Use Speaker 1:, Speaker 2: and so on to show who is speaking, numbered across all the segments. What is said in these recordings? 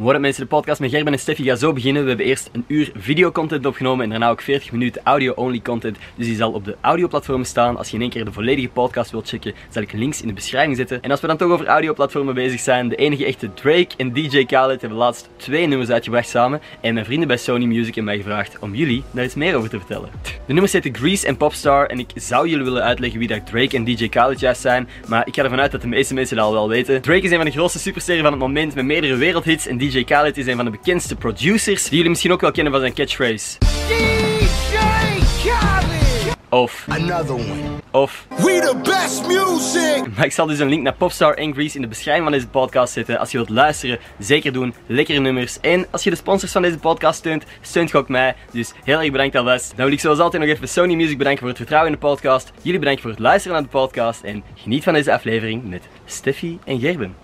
Speaker 1: What up mensen, de podcast met Gerben en Steffi gaat zo beginnen. We hebben eerst een uur videocontent opgenomen en daarna ook 40 minuten audio-only content. Dus die zal op de audioplatformen staan. Als je in één keer de volledige podcast wilt checken, zal ik links in de beschrijving zetten. En als we dan toch over audioplatformen bezig zijn, de enige echte Drake en DJ Khaled hebben laatst twee nummers uitgebracht samen. En mijn vrienden bij Sony Music hebben mij gevraagd om jullie daar iets meer over te vertellen. De nummers heten Grease en Popstar en ik zou jullie willen uitleggen wie dat Drake en DJ Khaled juist zijn. Maar ik ga ervan uit dat de meeste mensen dat al wel weten. Drake is een van de grootste supersterren van het moment met meerdere wereldhits en DJ Khaled is een van de bekendste producers die jullie misschien ook wel kennen van zijn catchphrase. Of,
Speaker 2: Another one.
Speaker 1: of.
Speaker 2: We the best music.
Speaker 1: Maar ik zal dus een link naar Popstar en Grease in de beschrijving van deze podcast zetten. Als je wilt luisteren, zeker doen. Lekkere nummers. En als je de sponsors van deze podcast steunt, steunt je ook mij. Dus heel erg bedankt alvast. Dan wil ik zoals altijd nog even Sony Music bedanken voor het vertrouwen in de podcast. Jullie bedankt voor het luisteren naar de podcast. En geniet van deze aflevering met Steffi en Gerben.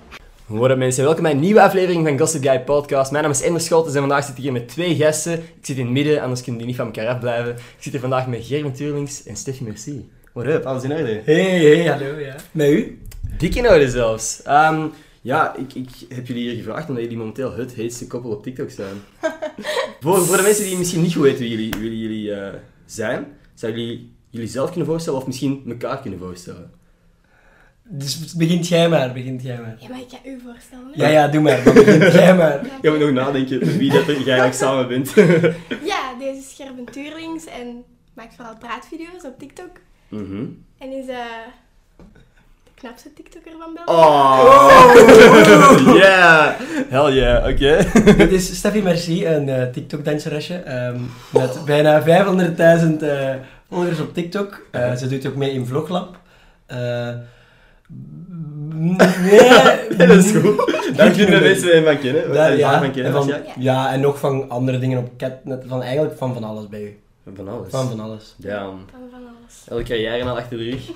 Speaker 1: Up mensen, welkom bij een nieuwe aflevering van Gossip Guy Podcast. Mijn naam is Ender Scholtes en vandaag zit ik hier met twee gasten. Ik zit in het midden, anders kunnen die niet van elkaar afblijven. Ik zit hier vandaag met Gerben Tuurlings en Steffi Merci. What up, alles in orde?
Speaker 3: Hey, hey, hallo, ja. Met u?
Speaker 1: Dik in orde zelfs. Ehm, ja, ik, ik heb jullie hier gevraagd omdat jullie momenteel het heetste koppel op TikTok zijn. voor, voor de mensen die misschien niet goed weten wie jullie, wie jullie eh, zijn, zouden jullie jullie zelf kunnen voorstellen of misschien elkaar kunnen voorstellen?
Speaker 3: Dus begint jij maar, begint jij maar.
Speaker 4: Ja, maar ik ga u voorstellen.
Speaker 3: Ja, ja, doe maar, maar begint jij maar.
Speaker 1: Ik moet nog nadenken met wie dat jij eigenlijk samen bent.
Speaker 4: Ja, deze is Gerben Tuurlings en maakt vooral praatvideo's op TikTok.
Speaker 1: Mhm.
Speaker 4: En is eh de knapste TikToker van België.
Speaker 1: Oh! Yeah! Hell yeah, oké.
Speaker 3: Dit is Steffi Merci, een eh, TikTok-danseresje ehm, met bijna 500.000 eh volgers op TikTok. Eh, ze doet ook mee in Vloglab. Nee,
Speaker 1: dat is goed. Daar kunnen mensen van kennen.
Speaker 3: Daar,
Speaker 1: Van
Speaker 3: ja,
Speaker 1: van kennen,
Speaker 3: en van,
Speaker 1: ja.
Speaker 3: ja, en nog van andere dingen op Catnet. Van eigenlijk van van alles bij u.
Speaker 1: Van alles.
Speaker 3: Van van alles.
Speaker 1: Ja,
Speaker 4: Van van alles.
Speaker 1: elke carrière al achter de rug.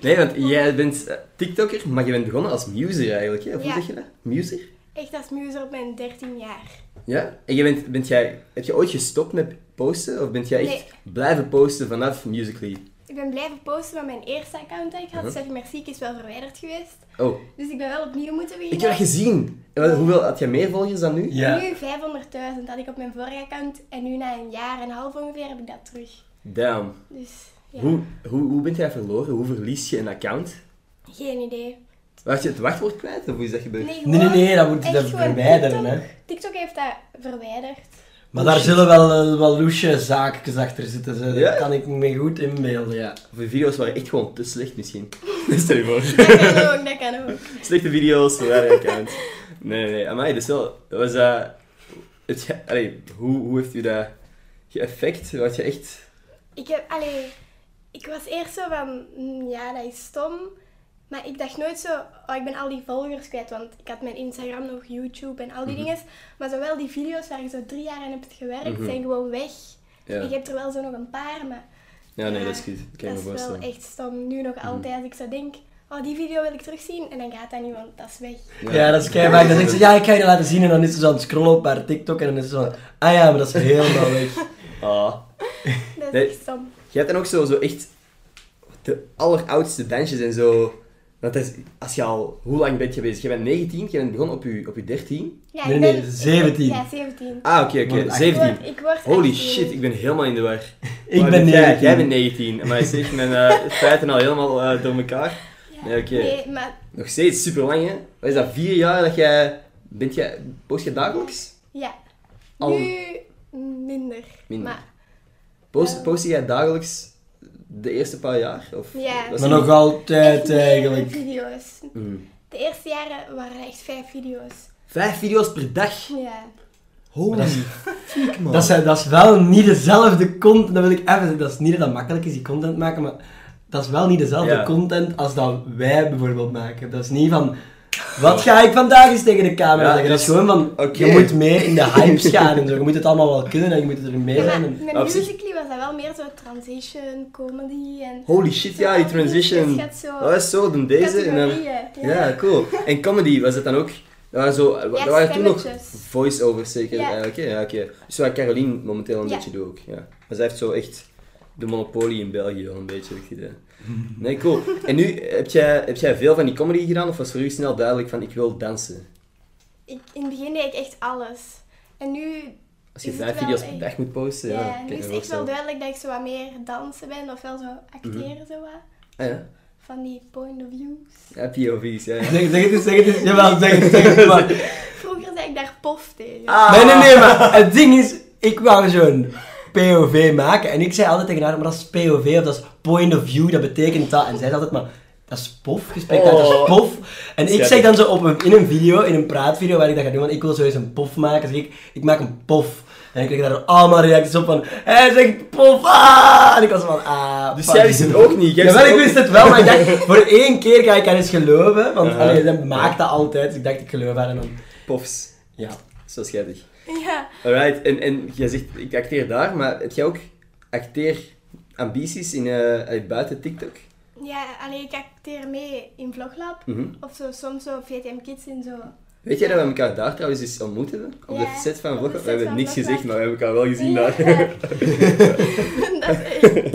Speaker 1: Nee, want jij bent eh, TikToker, maar je bent begonnen als muser eigenlijk, hè? Of hoe
Speaker 4: Ja.
Speaker 1: zeg je dat? Muser?
Speaker 4: Echt als muzer op mijn 13 jaar.
Speaker 1: Ja? En je bent, bent jij, heb je ooit gestopt met posten? Of bent jij echt
Speaker 4: Nee.
Speaker 1: blijven posten vanaf Musical.ly?
Speaker 4: Ik ben blijven posten, maar mijn eerste account dat ik had,
Speaker 1: Mhm.
Speaker 4: Steffi Merci, is wel verwijderd geweest.
Speaker 1: Oh,
Speaker 4: Dus ik ben wel opnieuw moeten
Speaker 1: ik
Speaker 4: beginnen.
Speaker 1: heb dat gezien. En Hoeveel, had jij meer volgers dan nu?
Speaker 3: Ja.
Speaker 4: Nu 500.000 had ik op mijn vorige account en nu na een jaar en een half ongeveer heb ik dat terug.
Speaker 1: Damn.
Speaker 4: Dus ja,
Speaker 1: Hoe, hoe, hoe bent jij verloren? Hoe verlies je een account?
Speaker 4: geen idee.
Speaker 1: Was je het wachtwoord kwijt? Of hoe is dat gebeurd?
Speaker 4: Nee,
Speaker 3: Nee, nee, dat moet je verwijderen,
Speaker 4: TikTok.
Speaker 3: hè.
Speaker 4: TikTok heeft dat verwijderd.
Speaker 3: Maar daar zullen wel, eh, wel loesje zaakjes achter zitten. Zo.
Speaker 1: Ja?
Speaker 3: Dat kan ik me goed inbeelden, ja.
Speaker 1: Of de video's waren echt gewoon te slecht misschien. Stel je voor.
Speaker 4: Dat kan ook, dat kan ook.
Speaker 1: Slechte video's, verwijderen account. Nee, nee, nee. Amai, dus wel... Dat was... eh het, allee, hoe, hoe heeft u dat geëffect? Was je echt...
Speaker 4: Ik heb, allee, ik was eerst zo van, mm, ja, dat is stom. Maar ik dacht nooit zo, oh, ik ben al die volgers kwijt. Want ik had mijn Instagram nog, YouTube en al die
Speaker 1: Mhm.
Speaker 4: dingen. Maar zowel die video's waar je zo drie jaar aan hebt gewerkt,
Speaker 1: Mhm.
Speaker 4: zijn gewoon weg.
Speaker 1: Ja,
Speaker 4: Ik heb er wel zo nog een paar, maar
Speaker 1: ja nee,
Speaker 4: ja,
Speaker 1: dat is goed. Dat
Speaker 4: dat
Speaker 1: me
Speaker 4: is wel.
Speaker 1: Mhm.
Speaker 4: echt stom. Nu nog altijd, als ik zo denk, oh, die video wil ik terugzien. En dan gaat dat niet, want dat is weg.
Speaker 3: Ja, dat is keihard. Dan denk ze, ja, ik ga je laten zien. En dan is ze zo aan het scrollen op haar TikTok. En dan is ze zo, ah ja, maar dat is helemaal weg.
Speaker 1: Ah.
Speaker 4: Dat is
Speaker 1: Nee.
Speaker 4: echt stom.
Speaker 1: Je hebt dan ook zo, zo echt de alleroudste dansjes en zo. Want dat is, als je al... Hoe lang ben je bezig? Je bent 19, je bent begonnen op je, op je 13.
Speaker 4: Ja,
Speaker 3: Nee,
Speaker 4: ik
Speaker 3: nee,
Speaker 4: ben,
Speaker 3: 17.
Speaker 4: Ja, 17.
Speaker 1: Ah, oké, oké.
Speaker 3: Wordt
Speaker 4: Ik
Speaker 1: 17.
Speaker 4: word, ik word
Speaker 1: Holy
Speaker 4: 18.
Speaker 1: shit, ik ben helemaal in de war.
Speaker 3: Ik
Speaker 1: Maar
Speaker 3: ben
Speaker 1: jij,
Speaker 3: 19.
Speaker 1: Jij bent 19. Maar je zegt mijn eh, feiten al helemaal eh, door elkaar.
Speaker 4: Ja.
Speaker 1: Ja, oké.
Speaker 4: Nee, maar
Speaker 1: Nog steeds super lang, hè? Wat is dat? Vier jaar dat jij... Bent jij... Post je dagelijks?
Speaker 4: ja,
Speaker 1: Al-
Speaker 4: nu minder.
Speaker 1: Minder.
Speaker 4: Maar
Speaker 1: Post, post jij dagelijks de eerste paar jaar? Of
Speaker 4: Ja.
Speaker 1: was
Speaker 3: Maar nog altijd eigenlijk.
Speaker 4: video's.
Speaker 1: Mm.
Speaker 4: De eerste jaren waren er echt vijf video's.
Speaker 1: Vijf video's per dag?
Speaker 4: Ja.
Speaker 1: Holy
Speaker 3: Dat is-
Speaker 1: fuck, man.
Speaker 3: Dat is, dat is wel niet dezelfde content. Dat wil ik even zeggen. Dat is niet dat het makkelijk is, die content maken. Maar dat is wel niet dezelfde
Speaker 1: Ja.
Speaker 3: content als dat wij bijvoorbeeld maken. Dat is niet van... Wat ga ik vandaag eens tegen de camera
Speaker 1: Ja,
Speaker 3: zeggen? Dat is
Speaker 1: dus-
Speaker 3: gewoon van...
Speaker 1: oké.
Speaker 3: Je moet mee in de hypes gaan en zo. Je moet het allemaal wel kunnen en je moet er mee zijn. En...
Speaker 4: met Musical.ly was dat wel meer zo transition, comedy en...
Speaker 1: Holy shit, ja, die transition. Dat was zo, dan deze. En dan... Ja, cool. En comedy, was het dan ook... Dat waren, zo, dat waren toen nog voice-overs zeker.
Speaker 4: Ja.
Speaker 1: Ja, oké. ja, oké. Dus wat Caroline momenteel een
Speaker 4: Ja.
Speaker 1: beetje doet ook. Ja. Maar zij heeft zo echt de monopolie in België wel een beetje, heb ik het idee. Nee, cool. En nu, heb jij, heb jij veel van die comedy gedaan of was voor u snel duidelijk van ik wil dansen?
Speaker 4: ik, in het begin deed ik echt alles. En nu,
Speaker 1: Als je
Speaker 4: Is
Speaker 1: vijf
Speaker 4: het wel
Speaker 1: video's per dag moet posten, ja,
Speaker 4: ja, nu
Speaker 1: ik
Speaker 4: is het echt wel duidelijk dat ik zo wat meer dansen ben, ofwel zo acteren
Speaker 1: Mhm.
Speaker 4: zo wat.
Speaker 1: Ah, ja.
Speaker 4: Van die point of views.
Speaker 1: Ja, POV's, ja. ja.
Speaker 3: Zeg, zeg het eens, zeg het eens. Jawel, zeg het, zeg het maar.
Speaker 4: Vroeger zei ik daar pof tegen.
Speaker 1: Ah.
Speaker 3: Nee, nee, nee, maar het ding is, ik wou zo'n POV maken en ik zei altijd tegen haar, maar dat is POV of dat is point of view, dat betekent dat. En zij zei altijd, maar dat is pof, je spreekt uit als
Speaker 1: Oh.
Speaker 3: pof. En ik zeg dan zo op een, in een video, in een praatvideo waar ik dat ga doen, want ik wil zo eens een pof maken, zeg ik, ik maak een pof. En ik kreeg daar allemaal reacties op van, hij zegt pof, ah! En ik was van, ah,
Speaker 1: Dus jij wist het ook niet? Jij
Speaker 3: Jawel, ik wist het wel, maar ik dacht, voor één keer ga ik haar eens geloven, want allee, zij maakt dat altijd, dus ik dacht, ik geloof haar en dan,
Speaker 1: Pofs.
Speaker 3: ja.
Speaker 1: Zo schattig.
Speaker 4: Ja.
Speaker 1: Alright, en, en jij zegt, ik acteer daar, maar heb jij ook acteerambities in, eh, buiten TikTok?
Speaker 4: Ja, alleen ik acteer mee in Vloglab.
Speaker 1: Mhm.
Speaker 4: Of zo, soms zo VTM Kids en zo.
Speaker 1: Weet jij dat we elkaar daar trouwens eens ontmoet hebben? Op
Speaker 4: Ja,
Speaker 1: de set van
Speaker 4: op de
Speaker 1: Vlog? We hebben niks
Speaker 4: Vlog
Speaker 1: gezegd, maar we hebben elkaar wel gezien
Speaker 4: Ja.
Speaker 1: daar.
Speaker 4: dat is echt.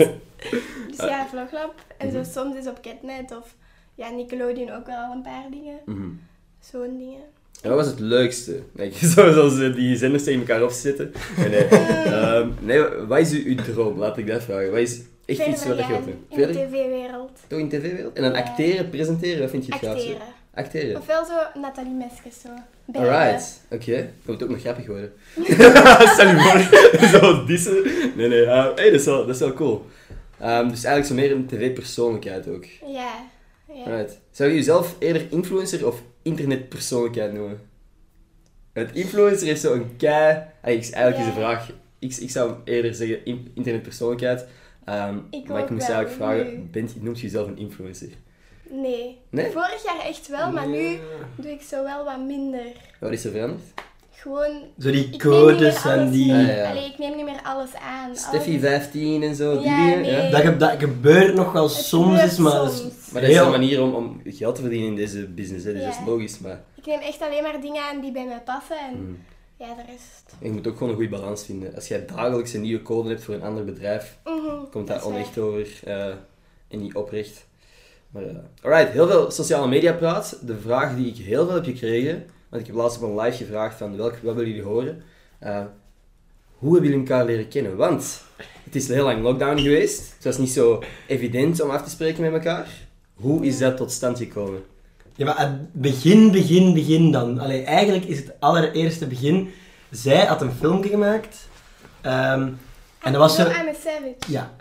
Speaker 4: Dus ja, Vloglab. En
Speaker 1: Mhm.
Speaker 4: zo soms is op Catnet of ja, Nickelodeon ook wel een paar dingen.
Speaker 1: Mhm.
Speaker 4: Zo'n dingen.
Speaker 1: En wat was het leukste? Like, zoals eh, die zenders tegen elkaar opzetten. Nee, nee. Ehm, nee, wat is uw, uw droom? Laat ik dat vragen. Wat is echt
Speaker 4: Verder
Speaker 1: iets wat je wilt doen?
Speaker 4: in de tv-wereld.
Speaker 1: Toch in tv-wereld? En dan acteren, presenteren, wat vind je het gaafste?
Speaker 4: Acteren.
Speaker 1: Acteren.
Speaker 4: Ofwel zo Nathalie Meskes zo.
Speaker 1: Alright, oké. Dat moet ook nog grappig worden. Stel je voor, zo dissen. Nee, nee, ja. hey, dat, is wel, dat is wel cool. Ehm, dus eigenlijk zo meer een tv-persoonlijkheid ook.
Speaker 4: Ja. ja.
Speaker 1: Alright. Zou je jezelf eerder influencer of internetpersoonlijkheid noemen? Het influencer heeft zo een kei... Eigenlijk is de vraag... Ik, ik zou eerder zeggen in- internetpersoonlijkheid. Ehm,
Speaker 4: Ik
Speaker 1: maar ik moest eigenlijk vragen,
Speaker 4: nu.
Speaker 1: bent, noemt je jezelf een influencer?
Speaker 4: Nee.
Speaker 1: Nee?
Speaker 4: Vorig jaar echt wel, maar nu doe ik zo wel wat minder.
Speaker 1: Wat is er veranderd?
Speaker 4: Gewoon...
Speaker 3: Zo die
Speaker 4: niet
Speaker 3: codes en die...
Speaker 1: Ah, ja.
Speaker 4: Allee, ik neem niet meer alles aan.
Speaker 1: Steffi
Speaker 4: Alles-
Speaker 1: 15 en zo, die dingen.
Speaker 4: nee.
Speaker 1: Ja?
Speaker 3: Dat, ge- dat gebeurt nog wel
Speaker 4: Het
Speaker 3: soms eens, maar... dat is
Speaker 4: soms.
Speaker 1: Maar dat is een manier om, om geld te verdienen in deze business, hè, dus dat is logisch. Maar
Speaker 4: Ik neem echt alleen maar dingen aan die bij mij passen en
Speaker 1: mm,
Speaker 4: ja, de rest.
Speaker 1: je moet ook gewoon een goede balans vinden. Als jij dagelijks een nieuwe code hebt voor een ander bedrijf,
Speaker 4: Mhm,
Speaker 1: komt dat
Speaker 4: is waar.
Speaker 1: onecht over eh, en niet oprecht. Maar, eh, alright, heel veel sociale media praat. De vraag die ik heel veel heb gekregen, want ik heb laatst op een live gevraagd van welk, wat willen jullie horen? Eh, hoe hebben jullie elkaar leren kennen? Want het is heel lang lockdown geweest. Het was niet zo evident om af te spreken met elkaar. Hoe is dat tot stand gekomen?
Speaker 3: Ja, maar het begin, begin, begin dan. Allee, eigenlijk is het allereerste begin... Zij had een filmpje gemaakt. ehm, en dat was zo...
Speaker 4: I'm a savage.
Speaker 3: Ja.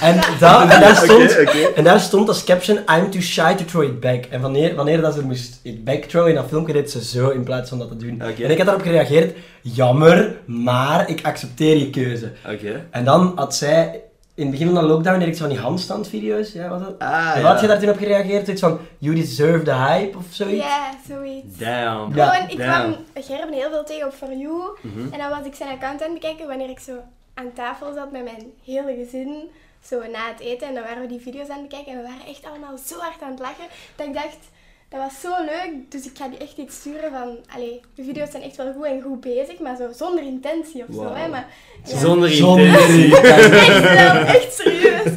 Speaker 3: En, daar, en, daar stond, en daar stond als caption, I'm too shy to throw it back. En wanneer, wanneer dat ze moest it back throwen in dat filmpje, deed ze zo in plaats van dat te doen. En ik had daarop gereageerd, jammer, maar ik accepteer je keuze.
Speaker 1: Oké.
Speaker 3: En dan had zij, in het begin van de lockdown, deed ik zo van die handstandvideo's, ja, wat dat?
Speaker 1: Ah,
Speaker 3: en wat had je daar toen op gereageerd? Zoiets van, you deserve the hype of zoiets?
Speaker 4: Ja, zoiets.
Speaker 1: Damn.
Speaker 3: Ja.
Speaker 4: Gewoon, ik
Speaker 1: damn.
Speaker 4: kwam Gerben heel veel tegen op For You.
Speaker 1: Mhm.
Speaker 4: En dan was ik zijn account aan het bekijken wanneer ik zo aan tafel zat met mijn hele gezin. Zo na het eten. En dan waren we die video's aan het bekijken. En we waren echt allemaal zo hard aan het lachen. Dat ik dacht, dat was zo leuk. Dus ik ga die echt iets sturen van... Allee, de video's zijn echt wel goed en goed bezig. Maar zo zonder intentie of zo. Hè, maar, ja.
Speaker 1: Zonder
Speaker 3: Zonder
Speaker 1: intentie.
Speaker 4: Echt wel, echt serieus.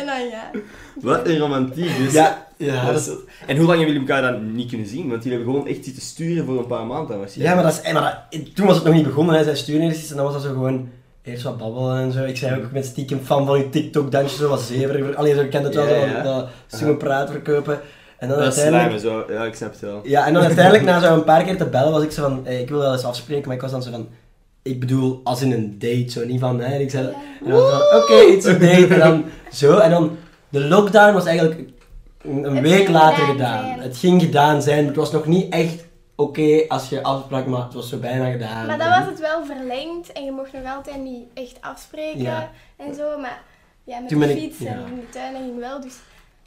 Speaker 4: En dan ja.
Speaker 1: Wat een romantiek. Dus.
Speaker 3: Ja, ja,
Speaker 1: is- En hoe lang hebben jullie elkaar dan niet kunnen zien? Want jullie hebben gewoon echt zitten sturen voor een paar maanden. dan waarschijnlijk.
Speaker 3: Ja, maar, dat is, maar dat- toen was het nog niet begonnen. Hè. Zij stuurde eerst iets en dan was dat zo gewoon eerst wat babbelen en zo. Ik zei ook, ik ben stiekem fan van je TikTok-dansje, zo wat zever. Allee, zo, ik ken het wel, dat stomme praat verkopen. En dan
Speaker 1: Dat is
Speaker 3: uiteindelijk...
Speaker 1: slijmen, zo. Ja, ik snap het wel.
Speaker 3: Ja, en dan uiteindelijk, na zo een paar keer te bellen, was ik zo van, hey, ik wil wel eens afspreken, maar ik was dan zo van, ik bedoel, als in een date, zo niet van, hè. En ik zei,
Speaker 4: Ja.
Speaker 3: en dan zo, oké, it's a date, en dan zo. En dan, de lockdown was eigenlijk een, week later
Speaker 4: gedaan
Speaker 3: gedaan. Het ging gedaan zijn, maar het was nog niet echt oké als je afsprak, maar het was zo bijna gedaan.
Speaker 4: Maar dan was het wel verlengd. En je mocht nog altijd niet echt afspreken.
Speaker 3: Ja.
Speaker 4: En zo. Maar ja, met
Speaker 3: Toen
Speaker 4: de
Speaker 3: ik-
Speaker 4: fiets en in de tuin ging wel. Dus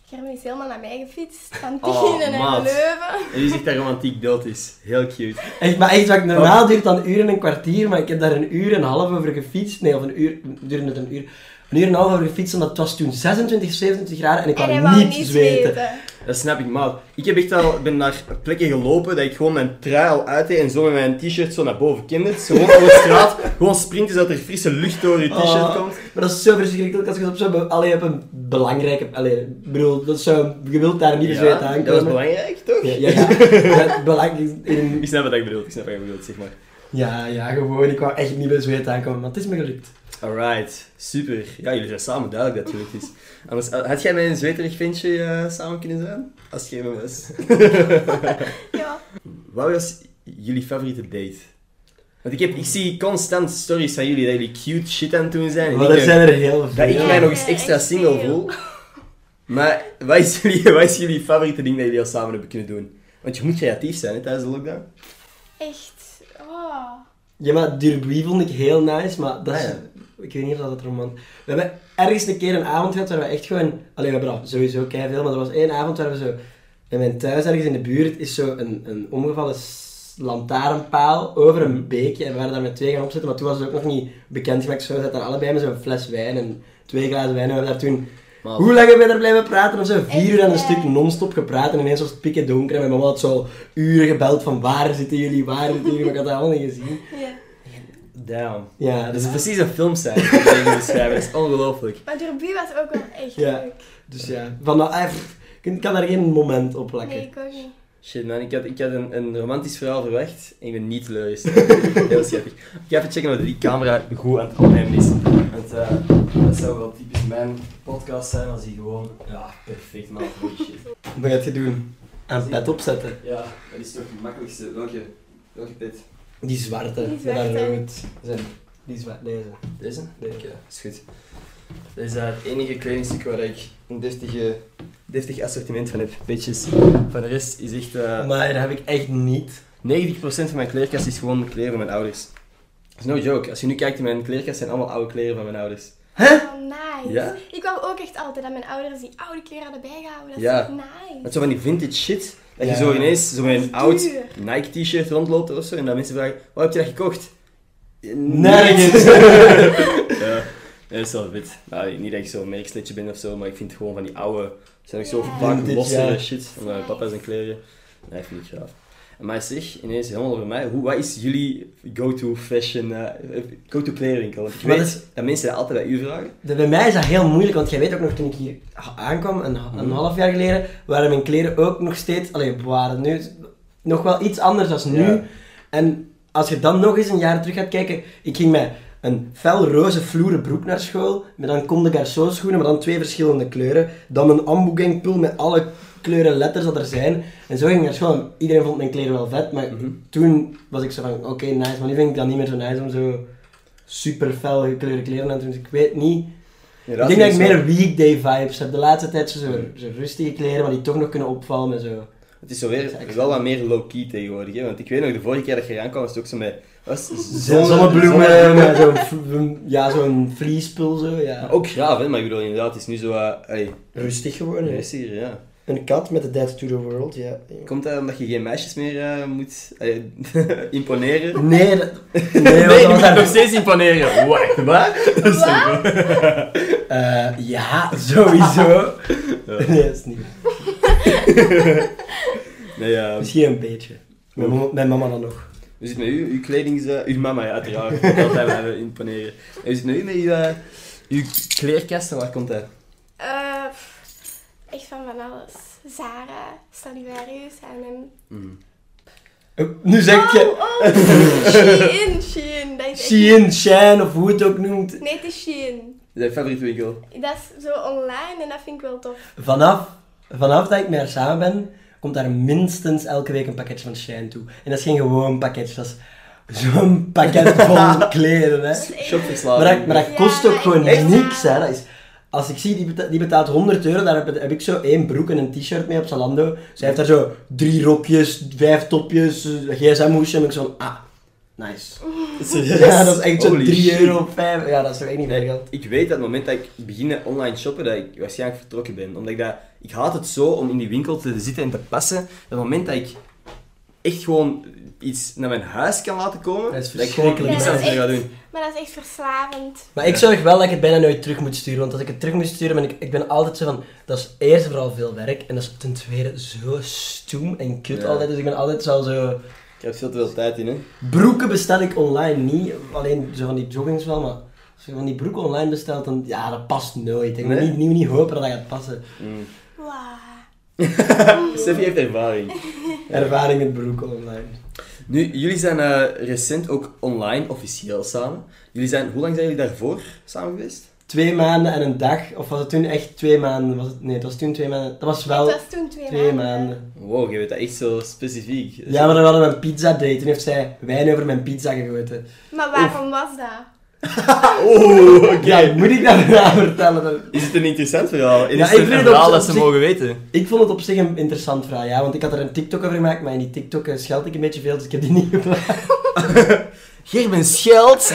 Speaker 4: Gerben is helemaal naar mij gefietst. Van
Speaker 1: Oh,
Speaker 4: Tienen en
Speaker 1: maat.
Speaker 4: Leuven.
Speaker 1: En wie zegt dat romantiek dood is? Heel cute.
Speaker 3: Echt, maar echt, wat normaal duurt dan een uur en een kwartier, maar ik heb daar een uur en een half over gefietst. Nee, of een uur, duurde het een uur. Een uur en een half over gefietst, omdat het was toen 26, 27 graden en ik
Speaker 4: En hij
Speaker 3: wou
Speaker 4: wou
Speaker 3: niet
Speaker 4: niet
Speaker 3: zweten.
Speaker 4: zweten.
Speaker 1: Dat snap ik, maat. Ik heb echt al, ben naar plekken gelopen dat ik gewoon mijn trui al uit deed en zo met mijn t-shirt zo naar boven kende. Zo gewoon over de straat, gewoon sprinten zodat er frisse lucht door je t-shirt
Speaker 3: Oh,
Speaker 1: komt.
Speaker 3: Maar dat is zo verschrikkelijk als je op zo'n allee, op een belangrijke... Allee, ik bedoel, dat is zo, je wilt daar niet de zweet aankomen.
Speaker 1: dat was belangrijk, toch?
Speaker 3: Ja, ja, ja. ja belangrijk in,
Speaker 1: Ik snap wat ik bedoel, ik snap wat je bedoelt, zeg maar.
Speaker 3: ja, ja, gewoon. Ik wou echt niet bij zweet aankomen, maar het is me gelukt.
Speaker 1: Alright, super. Ja, jullie zijn samen duidelijk dat het gelukt is. Anders, eh, had jij met een zweterig ventje eh, samen kunnen zijn? Als het geen was.
Speaker 4: Ja.
Speaker 1: Wat was jullie favoriete date? Want ik, heb, ik zie constant stories van jullie dat jullie cute shit aan het doen zijn. En
Speaker 3: Maar er
Speaker 1: denk
Speaker 3: zijn er heel veel.
Speaker 1: dat ik mij nog eens extra single voel. Maar wat is, jullie, wat is jullie favoriete ding dat jullie al samen hebben kunnen doen? Want je moet creatief zijn hè, tijdens de lockdown.
Speaker 4: Echt. Oh.
Speaker 3: Ja, maar Derby vond ik heel nice, maar dat is...
Speaker 1: Ah, ja.
Speaker 3: Ik weet niet of dat het romantisch... We hebben ergens een keer een avond gehad waar we echt gewoon... Allee, we hebben al sowieso veel, maar er was één avond waar we zo... In mijn thuis, ergens in de buurt, is zo een, een omgevallen lantaarnpaal over een beekje. En we waren daar met twee gaan opzetten, maar toen was het ook nog niet bekend gemaakt. Zo, we zaten daar allebei met zo'n fles wijn en twee glazen wijn. En we hebben daar toen...
Speaker 1: Maar
Speaker 3: Hoe lang hebben we daar blijven praten? Of zo vier uur aan een
Speaker 4: Echt,
Speaker 3: stuk non-stop gepraat. En ineens was het pikken donker. En mijn mama had zo uren gebeld van waar zitten jullie, waar zitten jullie. Maar ik had dat allemaal niet gezien.
Speaker 4: Ja.
Speaker 1: Damn.
Speaker 3: Ja,
Speaker 1: Dat is precies een film zijn. Dat je beschrijven. Dat is ongelooflijk.
Speaker 4: Maar Derby was ook wel echt
Speaker 3: Ja.
Speaker 4: leuk.
Speaker 3: dus ja. Van, nou, ik kan daar geen moment op plakken.
Speaker 4: Nee, ik ook niet.
Speaker 1: Shit man, ik had, ik had een, een romantisch verhaal verwacht en ik ben niet teleurgesteld. Heel schattig. Ik ga even checken of die camera goed aan het opnemen is. Want eh, dat zou wel typisch mijn podcast zijn als die gewoon, ja, perfect man. Shit.
Speaker 3: Wat gaat je doen? Aan pet opzetten.
Speaker 1: Ja, dat is toch het makkelijkste. Welke, welke pet?
Speaker 3: Die zwarte.
Speaker 4: Die
Speaker 3: met dat
Speaker 4: zwarte.
Speaker 3: rood. Zijn. Die zwarte. Deze.
Speaker 1: Deze?
Speaker 3: Deze.
Speaker 1: Oké, is goed. Dit is het enige kledingstuk waar ik een deftige, deftig assortiment van heb. Bitches. Van de rest is echt... eh,
Speaker 3: Maar dat heb ik echt niet.
Speaker 1: 90% van mijn kleerkast is gewoon kleren van mijn ouders. Dat is no joke. Als je nu kijkt in mijn kleerkast, zijn allemaal oude kleren van mijn ouders.
Speaker 4: Oh, nice.
Speaker 1: Ja?
Speaker 4: Ik wou ook echt altijd dat mijn ouders die oude kleren hadden bijgehouden. Dat is
Speaker 1: Ja.
Speaker 4: echt nice.
Speaker 1: Met zo van die vintage shit. Dat
Speaker 3: Ja.
Speaker 1: je zo ineens zo met een oud. Nike t-shirt rondloopt of zo. En dat mensen vragen, waar heb je dat gekocht?
Speaker 3: Nergens.
Speaker 1: ja, dat is wel wit. Nou, niet dat ik zo'n merksletje ben of zo, maar ik vind gewoon van die oude... zijn ook zo vaak
Speaker 3: ja.
Speaker 1: shit. Van mijn papa zijn kleren. Nee, vind ik gaaf. Maar zeg, ineens helemaal over mij. Hoe, wat is jullie go-to fashion, eh, go-to? Want ik
Speaker 3: Maar
Speaker 1: weet
Speaker 3: dat is-
Speaker 1: dat mensen dat altijd bij u vragen.
Speaker 3: De- Bij mij is dat heel moeilijk, want jij weet ook nog toen ik hier aankwam, een, een half jaar geleden, waren mijn kleren ook nog steeds, allee, waren nu nog wel iets anders dan nu.
Speaker 1: Ja.
Speaker 3: En als je dan nog eens een jaar terug gaat kijken, ik ging met een fel roze vloeren broek naar school, met dan Comme de Garçon schoenen, maar dan twee verschillende kleuren, dan een Ambu met alle kleuren letters dat er zijn. En zo ging ik naar school en iedereen vond mijn kleren wel vet, maar
Speaker 1: Mhm.
Speaker 3: toen was ik zo van, oké, nice, maar nu vind ik dat niet meer zo nice om zo super fel gekleurde kleren aan te doen. Dus ik weet niet...
Speaker 1: Ja,
Speaker 3: ik denk dat ik meer weekday vibes heb. De laatste tijd zo, zo,
Speaker 1: Mhm.
Speaker 3: zo rustige kleren, maar die toch nog kunnen opvallen met zo.
Speaker 1: Het is zo weer wel wat meer low-key tegenwoordig. Hè? Want ik weet nog, de vorige keer dat je eraan kwam, was het ook zo met... Was het zonne-
Speaker 3: Zonnebloemen, met zo'n ja, zo'n vliespul zo, ja.
Speaker 1: Ook graaf, hè? maar ik bedoel inderdaad, het is nu zo... hey,
Speaker 3: Rustig geworden.
Speaker 1: rustiger, ja.
Speaker 3: Een kat met de Dead to the World, ja.
Speaker 1: Komt dat omdat je geen meisjes meer eh, moet imponeren?
Speaker 3: Nee, dat, nee,
Speaker 1: Nee,
Speaker 3: dat
Speaker 1: je moet nog steeds imponeren. Wacht, wat? Dat is zo goed.
Speaker 3: Eh, ja, sowieso.
Speaker 1: Ja.
Speaker 3: Nee, dat is niet.
Speaker 1: Nee, ja.
Speaker 3: Misschien een beetje. Mijn mama, mijn mama dan nog.
Speaker 1: Hoe zit het met u? Uw kledings... eh, uw mama, ja, uiteraard. Altijd blijven imponeren. En Hoe zit het met u met uw, eh, uw kleerkast en waar komt dat?
Speaker 4: Eh, echt van van alles. Zara, Stradivarius, H&M.
Speaker 1: Mm.
Speaker 3: Nu zeg je
Speaker 4: Oh, oh, Shein, Shein. Dat is echt...
Speaker 3: Shein, Shine of hoe het ook noemt.
Speaker 4: Nee, het is Shein.
Speaker 1: Zijn favoriete winkel?
Speaker 4: Dat is zo online en dat vind ik wel tof.
Speaker 3: Vanaf, vanaf dat ik met haar samen ben, komt daar minstens elke week een pakketje van Shine toe. En dat is geen gewoon pakketje, dat is zo'n pakket vol kleren. Hè.
Speaker 1: Shopverslaving.
Speaker 3: Maar dat, maar dat kost ook gewoon
Speaker 4: echt?
Speaker 3: niks. Hè. Dat is, als ik zie, die betaalt, die betaalt 100 euro, daar heb, heb ik zo één broek en een t-shirt mee op Zalando. Zij heeft daar zo drie rokjes, vijf topjes, gsm-hoesje. En ik zo van, ah, nice.
Speaker 1: Serieus?
Speaker 3: Ja, dat is echt zo
Speaker 1: Holy
Speaker 3: 3
Speaker 1: shit.
Speaker 3: euro, 5 Ja, dat is toch echt niet veel geld.
Speaker 1: Ik weet dat het moment dat ik begin online shoppen, dat ik waarschijnlijk vertrokken ben. Omdat ik dat... Ik haat het zo om in die winkel te zitten en te passen. Dat moment dat ik echt gewoon iets naar mijn huis kan laten komen,
Speaker 3: Dat is
Speaker 1: ik gewoon
Speaker 3: verschrikkelijk.
Speaker 1: niks
Speaker 4: Ja, dat
Speaker 1: ga
Speaker 4: echt-
Speaker 1: doen.
Speaker 4: Maar dat is echt verslavend.
Speaker 3: Maar ik zorg wel dat ik het bijna nooit terug moet sturen. Want als ik het terug moet sturen, ben ik, ik ben altijd zo van... Dat is eerst en vooral veel werk. En dat is ten tweede zo stoem en kut
Speaker 1: Ja.
Speaker 3: altijd. Dus ik ben altijd zo... zo
Speaker 1: Ik heb veel te veel tijd in, hè.
Speaker 3: broeken bestel ik online niet. Alleen zo van die joggings wel, maar... Als je van die broeken online bestelt, dan... Ja, dat past nooit. Ik moet
Speaker 1: Nee?
Speaker 3: niet, niet, niet hopen dat dat gaat passen.
Speaker 1: Mm.
Speaker 4: Wauw.
Speaker 1: Steffi heeft ervaring.
Speaker 3: Ervaring met broeken online.
Speaker 1: Nu, jullie zijn eh, recent ook online, officieel samen. Jullie zijn, hoe lang zijn jullie daarvoor samen geweest?
Speaker 3: Twee maanden en een dag. Of was het toen echt twee maanden? Was het, nee, het was toen twee maanden. Dat was wel
Speaker 4: Het was toen twee,
Speaker 3: twee
Speaker 4: maanden.
Speaker 3: maanden.
Speaker 1: Wow, je weet dat echt zo specifiek.
Speaker 3: Ja, maar dan hadden we een pizza date. Toen heeft zij wijn over mijn pizza gegoten.
Speaker 4: Maar waarom was dat?
Speaker 1: Oeh, oké.
Speaker 3: Ja, moet ik dat nou vertellen? Dan-
Speaker 1: Is het een interessant verhaal? Is
Speaker 3: Ja,
Speaker 1: het
Speaker 3: ik
Speaker 1: een
Speaker 3: vind
Speaker 1: verhaal
Speaker 3: op-
Speaker 1: dat ze
Speaker 3: zich-
Speaker 1: mogen weten?
Speaker 3: Ik vond het op zich een interessant verhaal, ja. Want ik had er een TikTok over gemaakt, maar in die TikTok eh, scheld ik een beetje veel, dus ik heb die niet geplaatst.
Speaker 1: Gerben Scheld.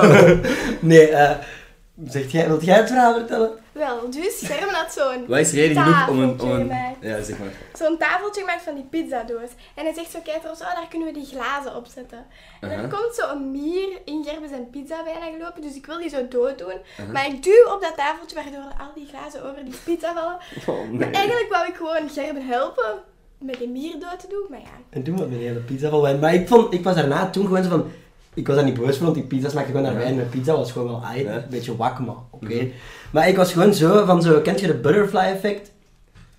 Speaker 3: Nee, eh... Zegt jij, wilt jij het verhaal vertellen?
Speaker 4: Wel, dus Gerben had zo'n
Speaker 1: Wat is reden genoeg om een... Om
Speaker 4: tafeltje
Speaker 1: een...
Speaker 4: gemaakt.
Speaker 1: Ja, zeg maar.
Speaker 4: Zo'n tafeltje gemaakt van die pizzadoos. En hij zegt zo, kijk trouwens, oh, daar kunnen we die glazen op zetten. En er komt zo een mier in Gerben zijn pizza bijna gelopen, dus ik wil die zo dood doen. Maar ik duw op dat tafeltje, waardoor al die glazen over die pizza vallen.
Speaker 1: Oh,
Speaker 4: Maar eigenlijk wou ik gewoon Gerben helpen met die mier dood te doen, maar ja.
Speaker 3: En toen was mijn hele pizza wijn. Maar ik, vond, ik was daarna toen gewoon zo van... Ik was daar niet boos voor, want die pizza smaakte gewoon naar wijn. Mijn pizza was gewoon wel ai, een beetje wak, maar oké.
Speaker 1: Mhm.
Speaker 3: Maar ik was gewoon zo van zo... Kent je de butterfly effect?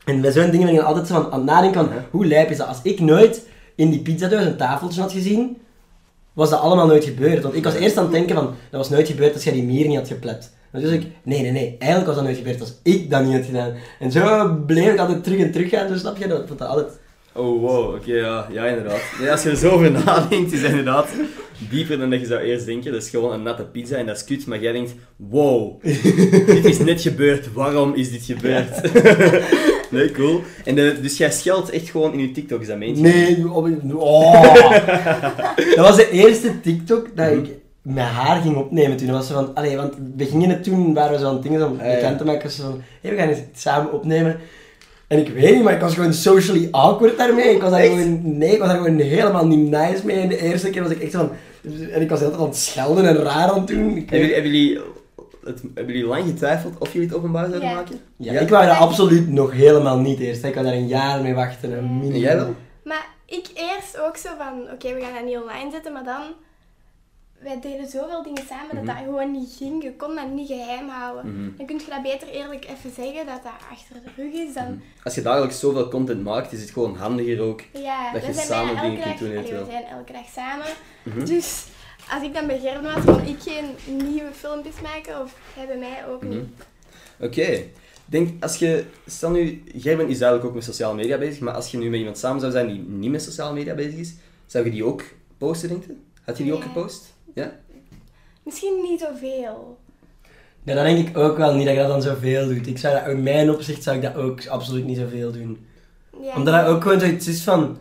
Speaker 3: En bij zo'n dingen ben ik altijd zo van, aan het nadenken van... Hoe lijp is dat? Als ik nooit in die pizzadoos een tafeltje had gezien... Was dat allemaal nooit gebeurd. Want ik was eerst aan het denken van... Dat was nooit gebeurd als jij die mier niet had geplet. En toen zei ik... Nee, nee, nee. Eigenlijk was dat nooit gebeurd als ik dat niet had gedaan. En zo bleef ik altijd terug en terug gaan. Zo snap je? Dat dat altijd...
Speaker 1: Oh, wow. Oké, ja. Ja, inderdaad. Nee, als je er zo over nadenkt, is inderdaad dieper dan dat je zou eerst denken. Dat is gewoon een natte pizza en dat is kut. Maar jij denkt, wow. dit is net gebeurd. Waarom is dit gebeurd? nee, cool. En de, dus jij scheldt echt gewoon in je TikTok, is dat meentje?
Speaker 3: Nee, op- oh. dat was de eerste TikTok dat ik met haar ging opnemen toen. Dat was zo van, allee, want we gingen het toen, waren we zo aan het dingen om
Speaker 1: Ah,
Speaker 3: bekend te maken. Zo van, hey, we gaan eens samen opnemen. En ik weet niet, maar ik was gewoon socially awkward daarmee. Ik was daar
Speaker 1: Echt?
Speaker 3: gewoon, nee, ik was daar gewoon helemaal niet nice mee. En de eerste keer was ik echt zo van, en ik was altijd aan het schelden en raar aan het doen. Ik
Speaker 1: Hebben jullie,
Speaker 3: weet-
Speaker 1: hebben, jullie, het, hebben jullie lang getwijfeld of jullie het openbaar zouden
Speaker 4: Ja.
Speaker 1: maken?
Speaker 3: ja, ik wou dat absoluut nog helemaal niet eerst. Ik wou daar een jaar mee wachten. Een
Speaker 4: En
Speaker 3: minimum.
Speaker 1: En jij wel?
Speaker 4: Maar ik eerst ook zo van, oké, we gaan dat niet online zetten, maar dan... Wij deden zoveel dingen samen dat
Speaker 1: Mhm.
Speaker 4: dat gewoon niet ging. Je kon dat niet geheim houden.
Speaker 1: Mhm.
Speaker 4: Dan kun je dat beter eerlijk even zeggen, dat dat achter de rug is. Dan,
Speaker 1: Als je dagelijks zoveel content maakt, is het gewoon handiger ook.
Speaker 4: ja,
Speaker 1: Dat
Speaker 4: we
Speaker 1: je
Speaker 4: zijn
Speaker 1: samen dingen kunt doen
Speaker 4: allee, we zijn elke dag samen.
Speaker 1: Mhm.
Speaker 4: Dus als ik dan bij Gerben was, kon ik geen nieuwe filmpjes maken of hij bij mij ook niet.
Speaker 1: Mhm. Oké. Denk, als je, stel nu, Gerben is duidelijk ook met sociale media bezig, maar als je nu met iemand samen zou zijn die niet met sociale media bezig is, zou je die ook posten, denk je? Had je die ook gepost? Ja?
Speaker 4: Misschien niet zoveel.
Speaker 3: Ja, dat denk ik ook wel niet dat je dat dan zoveel doet. Ik zou dat, in mijn opzicht zou ik dat ook absoluut niet zoveel doen.
Speaker 4: Ja.
Speaker 3: Omdat dat ook gewoon zoiets is van...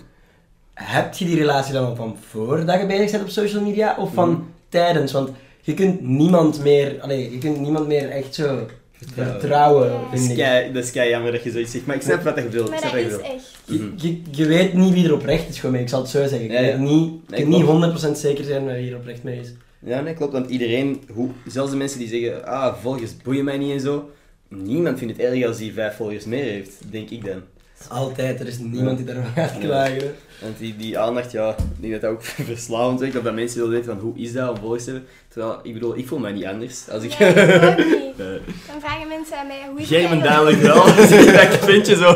Speaker 3: Heb je die relatie dan al van voordat je bezig bent op social media of van
Speaker 1: Mhm.
Speaker 3: tijdens? Want je kunt niemand meer... Allee, je kunt niemand meer echt zo
Speaker 1: Vertrouwen. Dat is,
Speaker 3: vind ik.
Speaker 1: kei, dat is kei jammer dat je zoiets zegt, maar ik snap wat je bedoelt. Ik
Speaker 4: maar dat is echt.
Speaker 3: Je, je, je weet niet wie er oprecht is, gewoon mee. Ik zal het zo zeggen.
Speaker 1: Ja, ja.
Speaker 3: weet niet, je
Speaker 1: Nee,
Speaker 3: kunt niet
Speaker 1: klopt.
Speaker 3: 100% zeker zijn wie er oprecht mee is.
Speaker 1: Ja, nee, klopt. Want iedereen, hoe, zelfs de mensen die zeggen, ah, volgers boeien mij niet en zo, niemand vindt het erg als hij vijf volgers meer heeft, denk ik dan.
Speaker 3: Altijd, er is niemand die daarvan gaat
Speaker 1: Ja.
Speaker 3: klagen.
Speaker 1: Want die, die aandacht, ja, ik denk dat dat ook verslavend werkt, of dat mensen willen weten van hoe is dat om volgers te hebben. Terwijl, ik bedoel, ik voel mij niet anders. Als ik...
Speaker 4: Niet.
Speaker 1: Nee.
Speaker 4: Dan vragen mensen aan mij, hoe is het
Speaker 1: Gerben
Speaker 4: eigenlijk,
Speaker 1: duidelijk wel. dat vind je zo.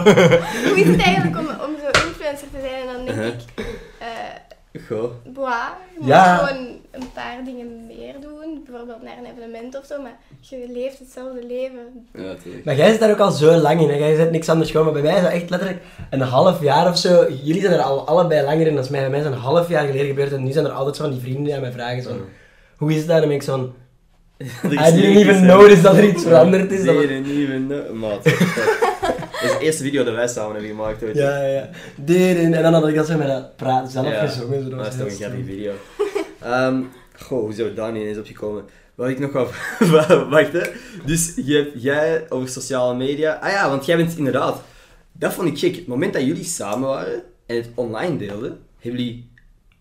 Speaker 4: hoe is het eigenlijk om, om zo influencer te zijn? En dan denk
Speaker 1: Uh-huh.
Speaker 4: ik, eh
Speaker 1: Goh.
Speaker 4: boah, je moet
Speaker 3: Ja.
Speaker 4: gewoon een paar dingen meer doen. Bijvoorbeeld naar een evenement of zo, maar je leeft hetzelfde leven.
Speaker 1: Ja, natuurlijk.
Speaker 3: Maar jij zit daar ook al zo lang in en jij zit niks anders gewoon. Maar bij mij is dat echt letterlijk een half jaar of zo. Jullie zijn er al allebei langer in dan mij. Bij mij is dat een half jaar geleden gebeurd en nu zijn er altijd zo van die vrienden die aan mij vragen zo, hoe is het dan? En dan ben ik zo van,
Speaker 1: is
Speaker 3: I didn't even notice dat er iets veranderd is. Was-
Speaker 1: Didn't even. Dat is de eerste video dat wij samen hebben gemaakt ooit.
Speaker 3: Ja, ja. Dit en dan had ik dat zo met dat praat zelf
Speaker 1: Ja,
Speaker 3: gezongen. Zo, dat
Speaker 1: is toch een grappige video. Ehm goh, hoe zou daar niet eens opgekomen? Wat ik nog wou... Wacht, hè. Dus je hebt, jij over sociale media... Ah ja, want jij bent inderdaad... Dat vond ik gek. Het moment dat jullie samen waren en het online deelden, hebben jullie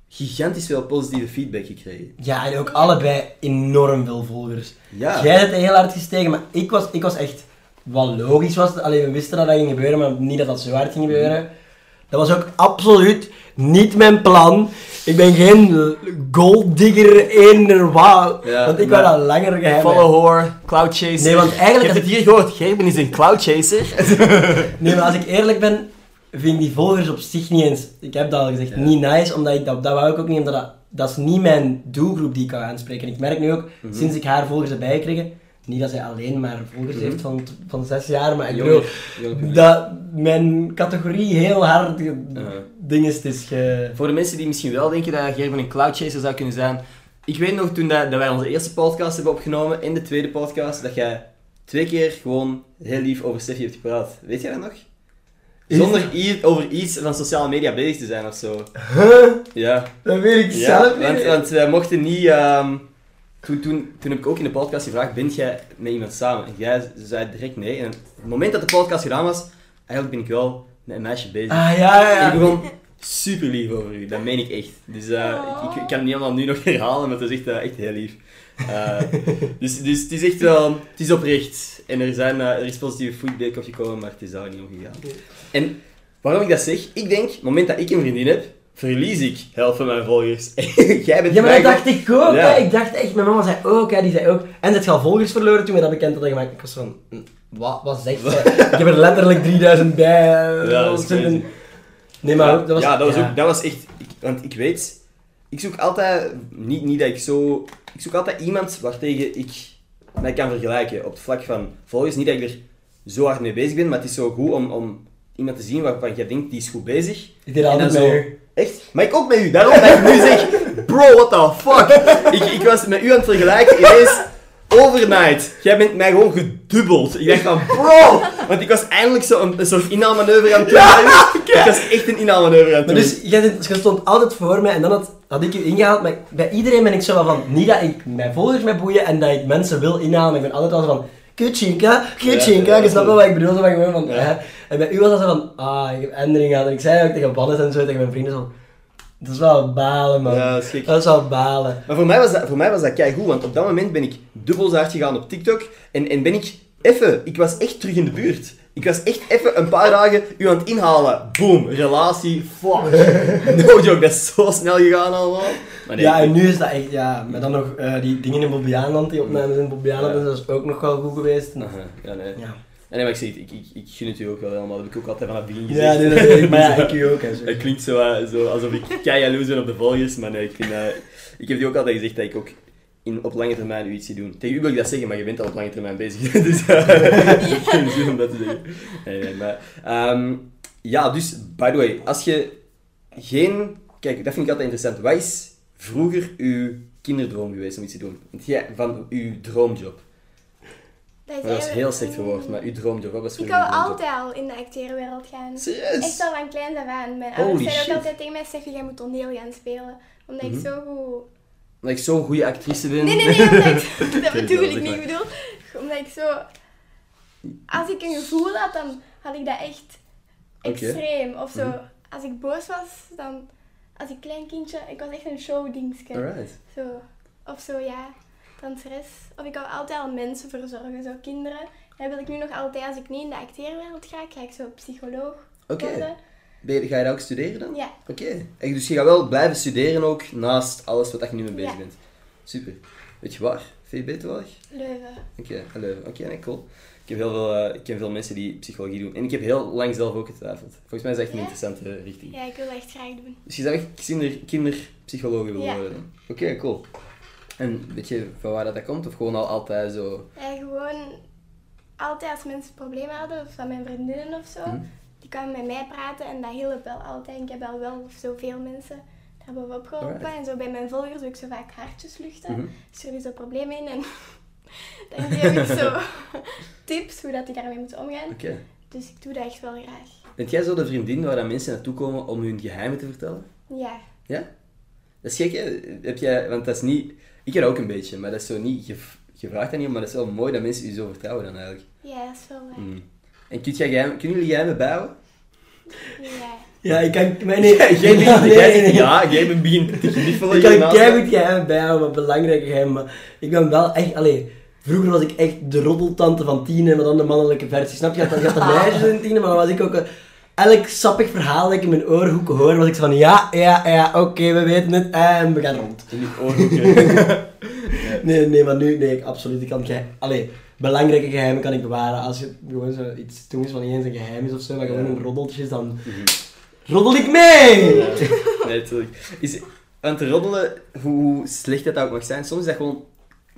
Speaker 1: gigantisch veel positieve feedback gekregen.
Speaker 3: Ja, en ook allebei enorm veel volgers.
Speaker 1: Ja.
Speaker 3: Jij bent heel hard gestegen, maar ik was, ik was echt... Wat logisch was, alleen we wisten dat dat ging gebeuren, maar niet dat dat zo hard ging gebeuren. Dat was ook absoluut niet mijn plan. Ik ben geen golddigger, eender wat.
Speaker 1: Ja,
Speaker 3: want ik wou dat langer geheim houden.
Speaker 1: Follower, cloud chaser.
Speaker 3: Nee, want eigenlijk
Speaker 1: Je hebt het hier gehoord, Gerben is een cloud chaser.
Speaker 3: Nee, maar als ik eerlijk ben, vind ik die volgers op zich niet eens, ik heb dat al gezegd,
Speaker 1: Ja.
Speaker 3: niet nice, omdat ik dat, dat wou ik ook niet, omdat dat, dat is niet mijn doelgroep die ik kan aanspreken. Ik merk nu ook,
Speaker 1: Mhm.
Speaker 3: sinds ik haar volgers heb bijgekregen, niet dat zij alleen maar volgers heeft van, van zes jaar, maar ik bedoel, dat mijn categorie heel hard. Ding is, het is ge...
Speaker 1: Voor de mensen die misschien wel denken dat Gerben een cloud chaser zou kunnen zijn. Ik weet nog toen dat, dat wij onze eerste podcast hebben opgenomen, in de tweede podcast, dat jij twee keer gewoon heel lief over Steffi hebt gepraat. Weet jij dat nog? Zonder over iets van sociale media bezig te zijn of zo.
Speaker 3: Huh?
Speaker 1: Ja.
Speaker 3: Dat weet ik
Speaker 1: Ja,
Speaker 3: zelf niet.
Speaker 1: want, want wij mochten niet... ehm, toen, toen, toen heb ik ook in de podcast gevraagd, bent jij met iemand samen? En jij zei direct nee. En op het moment dat de podcast gedaan was, eigenlijk ben ik wel met een meisje bezig.
Speaker 3: Ah, ja, ja,
Speaker 1: ik begon super lief over u, dat meen ik echt. Dus eh, ik, ik, ik kan het niet allemaal nu nog herhalen, maar het is echt, eh, echt heel lief. Eh, dus, dus het is echt wel, het is oprecht. En er, zijn, er is positieve feedback op gekomen, maar het is daar niet om gegaan. En waarom ik dat zeg, ik denk, op het moment dat ik een vriendin heb, verlies ik helft van mijn volgers. Jij bent
Speaker 3: Ja, maar dat dacht ik ook.
Speaker 1: Ja.
Speaker 3: hè. Ik dacht echt, mijn mama zei ook, hè, die zei ook. En dat je al volgers verloren toen we dat bekend hadden gemaakt. Ik was van, hm, wat, wat zegt ze? ik heb er letterlijk 3000 bij. eh,
Speaker 1: Ja, dat.
Speaker 3: Nee, maar
Speaker 1: ja,
Speaker 3: dat was...
Speaker 1: ja, dat was,
Speaker 3: ja.
Speaker 1: Ook, dat was echt... Ik, want ik weet... Ik zoek altijd... Niet, niet dat ik zo... Ik zoek altijd iemand waartegen ik mij kan vergelijken op het vlak van volgers. Niet dat ik er zo hard mee bezig ben, maar het is zo goed om, om iemand te zien waarvan jij denkt, die is goed bezig.
Speaker 3: Ik deed altijd u.
Speaker 1: Echt? Maar ik ook met u. Daarom dat ik nu zeg, bro, what the fuck? Ik, ik was met u aan het vergelijken, ineens overnight. Jij bent mij gewoon gedubbeld. Ik dacht van, bro! Want ik was eindelijk zo een, een soort inhaalmanoeuvre aan het doen. Ik was echt een inhaalmanoeuvre aan het
Speaker 3: Maar
Speaker 1: doen.
Speaker 3: dus, jij, zit- je stond altijd voor mij en dan had, had ik je ingehaald. Maar bij iedereen ben ik zo wel van, niet dat ik mijn volgers mee boeien en dat ik mensen wil inhalen. Maar ik ben altijd wel zo van, kutchinka,
Speaker 1: ja,
Speaker 3: je snapt wel wat ik bedoel. Van, gewoon van,
Speaker 1: Ja.
Speaker 3: hè. En bij u was dat zo van, ah, ik heb ändering gehad. En ik zei ook tegen Bannes en zo, tegen mijn vrienden zo, dat is wel balen, man.
Speaker 1: Ja, dat is.
Speaker 3: Dat is wel balen.
Speaker 1: Maar voor mij was dat, voor mij was dat keigoed, want op dat moment ben ik dubbel zo hard gegaan op TikTok en, en ben ik even, ik was echt terug in de buurt. Ik was echt even een paar dagen u aan het inhalen. Boom, relatie, fuck. No joke, dat is zo snel gegaan allemaal. Maar nee,
Speaker 3: Ja, en nu is dat echt, ja, maar dan nog eh, die dingen in Bobbejaanland, die opnames in Bobbejaanland,
Speaker 1: Ja.
Speaker 3: dat is ook nog wel goed geweest. En-
Speaker 1: ja, nee.
Speaker 3: Ja,
Speaker 1: Ja, nee, maar ik zeg ik, ik, ik gun het u ook wel helemaal. Dat heb ik ook altijd vanaf het begin gezegd.
Speaker 3: ja nee, weet ik, maar ja, ik u ook. Hè.
Speaker 1: Het klinkt zo, eh, zo alsof ik kei jaloers ben op de volgers, maar nee, ik, vind, eh, ik heb die ook altijd gezegd dat ik ook in, op lange termijn u iets zie doen. Tegen u wil ik dat zeggen, maar je bent al op lange termijn bezig. dus eh, ik heb geen zin om dat te zeggen. Nee, nee, maar, ehm, ja, dus, by the way, als je geen... Kijk, dat vind ik altijd interessant. Wat is vroeger uw kinderdroom geweest om iets te doen? Want jij, van uw droomjob.
Speaker 4: Dat
Speaker 1: dat is
Speaker 4: eigenlijk-
Speaker 1: heel slecht verwoord, maar uw droomjob, wat was
Speaker 4: Ik
Speaker 1: vroeger uw
Speaker 4: wou altijd al in de acteerwereld gaan. Echt
Speaker 1: Serieus?
Speaker 4: al van kleins af aan. Mijn ouders zeiden ook altijd tegen mij, Steffi, jij moet toneel gaan spelen. Omdat ik
Speaker 1: Mhm.
Speaker 4: zo goed...
Speaker 1: Omdat ik zo'n goede actrice ben.
Speaker 4: Nee, nee, nee, omdat ik... dat bedoel ik niet. Ik bedoel, omdat ik zo... Als ik een gevoel had, dan had ik dat echt extreem. Of zo,
Speaker 1: Mhm.
Speaker 4: als ik boos was, dan... Als ik klein kindje... Ik was echt een showdingske.
Speaker 1: Alright.
Speaker 4: Zo. Of zo, ja. Danseres. Of ik wou altijd al mensen verzorgen, zo kinderen. Dat wil ik nu nog altijd. Als ik niet in de acteerwereld ga, ga ik zo psycholoog
Speaker 1: Oké.
Speaker 4: worden.
Speaker 1: Ben Ga je dat ook studeren dan?
Speaker 4: Ja.
Speaker 1: Oké. Dus je gaat wel blijven studeren ook, naast alles wat je nu mee bezig
Speaker 4: Ja.
Speaker 1: bent. Super. Weet je waar? VB toevallig?
Speaker 4: Leuven.
Speaker 1: Oké, hallo. Oké, nee, cool. Ik heb heel veel, eh, ik ken veel mensen die psychologie doen. En ik heb heel lang zelf ook getwijfeld. Volgens mij is het echt een
Speaker 4: Ja?
Speaker 1: interessante richting.
Speaker 4: Ja, ik wil dat echt graag doen.
Speaker 1: Dus je zou echt kinder, kinderpsycholoog willen
Speaker 4: Ja.
Speaker 1: worden? Oké, cool. En weet je van waar dat, dat komt? Of gewoon al altijd zo...
Speaker 4: Ja, gewoon altijd als mensen problemen hadden, of van mijn vriendinnen of zo,
Speaker 1: Mhm.
Speaker 4: Die kwamen met mij praten en dat hielp wel altijd. Ik heb al wel zoveel mensen daarbovenop geholpen.
Speaker 1: Alright.
Speaker 4: En zo bij mijn volgers doe ik zo vaak hartjes luchten.
Speaker 1: Mhm.
Speaker 4: Stuur je zo problemen in en dan geef ik zo tips hoe dat die daarmee moeten omgaan. Dus ik doe dat echt wel graag.
Speaker 1: Bent jij zo de vriendin waar dan mensen naartoe komen om hun geheimen te vertellen?
Speaker 4: Ja.
Speaker 1: Ja? Dat is gek, hè? Heb jij, want dat is niet... Ik heb ook een beetje, maar dat is zo niet... Je, je vraagt dat niet maar dat is wel mooi dat mensen je zo vertrouwen dan eigenlijk.
Speaker 4: Ja, dat is wel waar.
Speaker 1: Mm. En kun jij kunnen jullie geheimen bijhouden?
Speaker 4: Ja.
Speaker 3: Ja, ik kan... Maar nee,
Speaker 1: Jij
Speaker 3: nee,
Speaker 1: begint,
Speaker 3: nee,
Speaker 1: jij
Speaker 3: nee,
Speaker 1: ja, jij bent begint te gniffelen
Speaker 3: Ik kan keihard geheimen bijhouden, maar belangrijke geheimen. Maar ik ben wel echt... Allee, vroeger was ik echt de roddeltante van Tine, maar dan de mannelijke versie. Snap je? Je had, je had de meisjes in Tine, maar dan was ik ook... een- elk sappig verhaal dat ik in mijn oorhoeken hoor, was ik zo van... Ja, ja, ja, oké, we weten het. En we gaan rond.
Speaker 1: In die oorhoeken.
Speaker 3: Nee, nee, maar nu... Nee, ik, absoluut. Ik kan geheim... Allee, belangrijke geheimen kan ik bewaren. Als je gewoon zo iets doen is van niet eens een geheim is of zo, maar gewoon een roddeltje is, dan... Roddel ik mee!
Speaker 1: Ja. Nee, natuurlijk. Is, aan te roddelen, hoe slecht dat ook mag zijn, soms is dat gewoon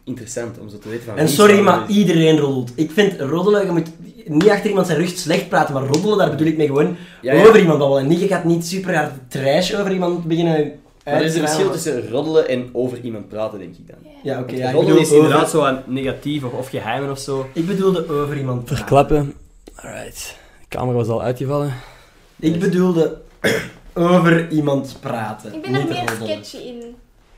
Speaker 1: interessant om zo te weten van...
Speaker 3: En sorry, maar iedereen roddelt. Ik vind roddelen, je moet niet achter iemand zijn rug slecht praten, maar roddelen, daar bedoel ik mee gewoon
Speaker 1: Ja, ja.
Speaker 3: over iemand babbelen. En niet, je gaat niet super hard trash over iemand beginnen
Speaker 1: Maar er is een verschil tussen roddelen en over iemand praten, denk ik dan.
Speaker 3: Ja, oké. Ik
Speaker 1: roddelen is inderdaad
Speaker 3: over-
Speaker 1: zo aan negatief of, of geheimen of zo.
Speaker 3: Ik bedoelde over iemand praten.
Speaker 5: Verklappen. Alright. De camera was al uitgevallen.
Speaker 3: Ik bedoelde over iemand praten.
Speaker 4: Ik ben er meer
Speaker 3: roddelen.
Speaker 4: sketchy in.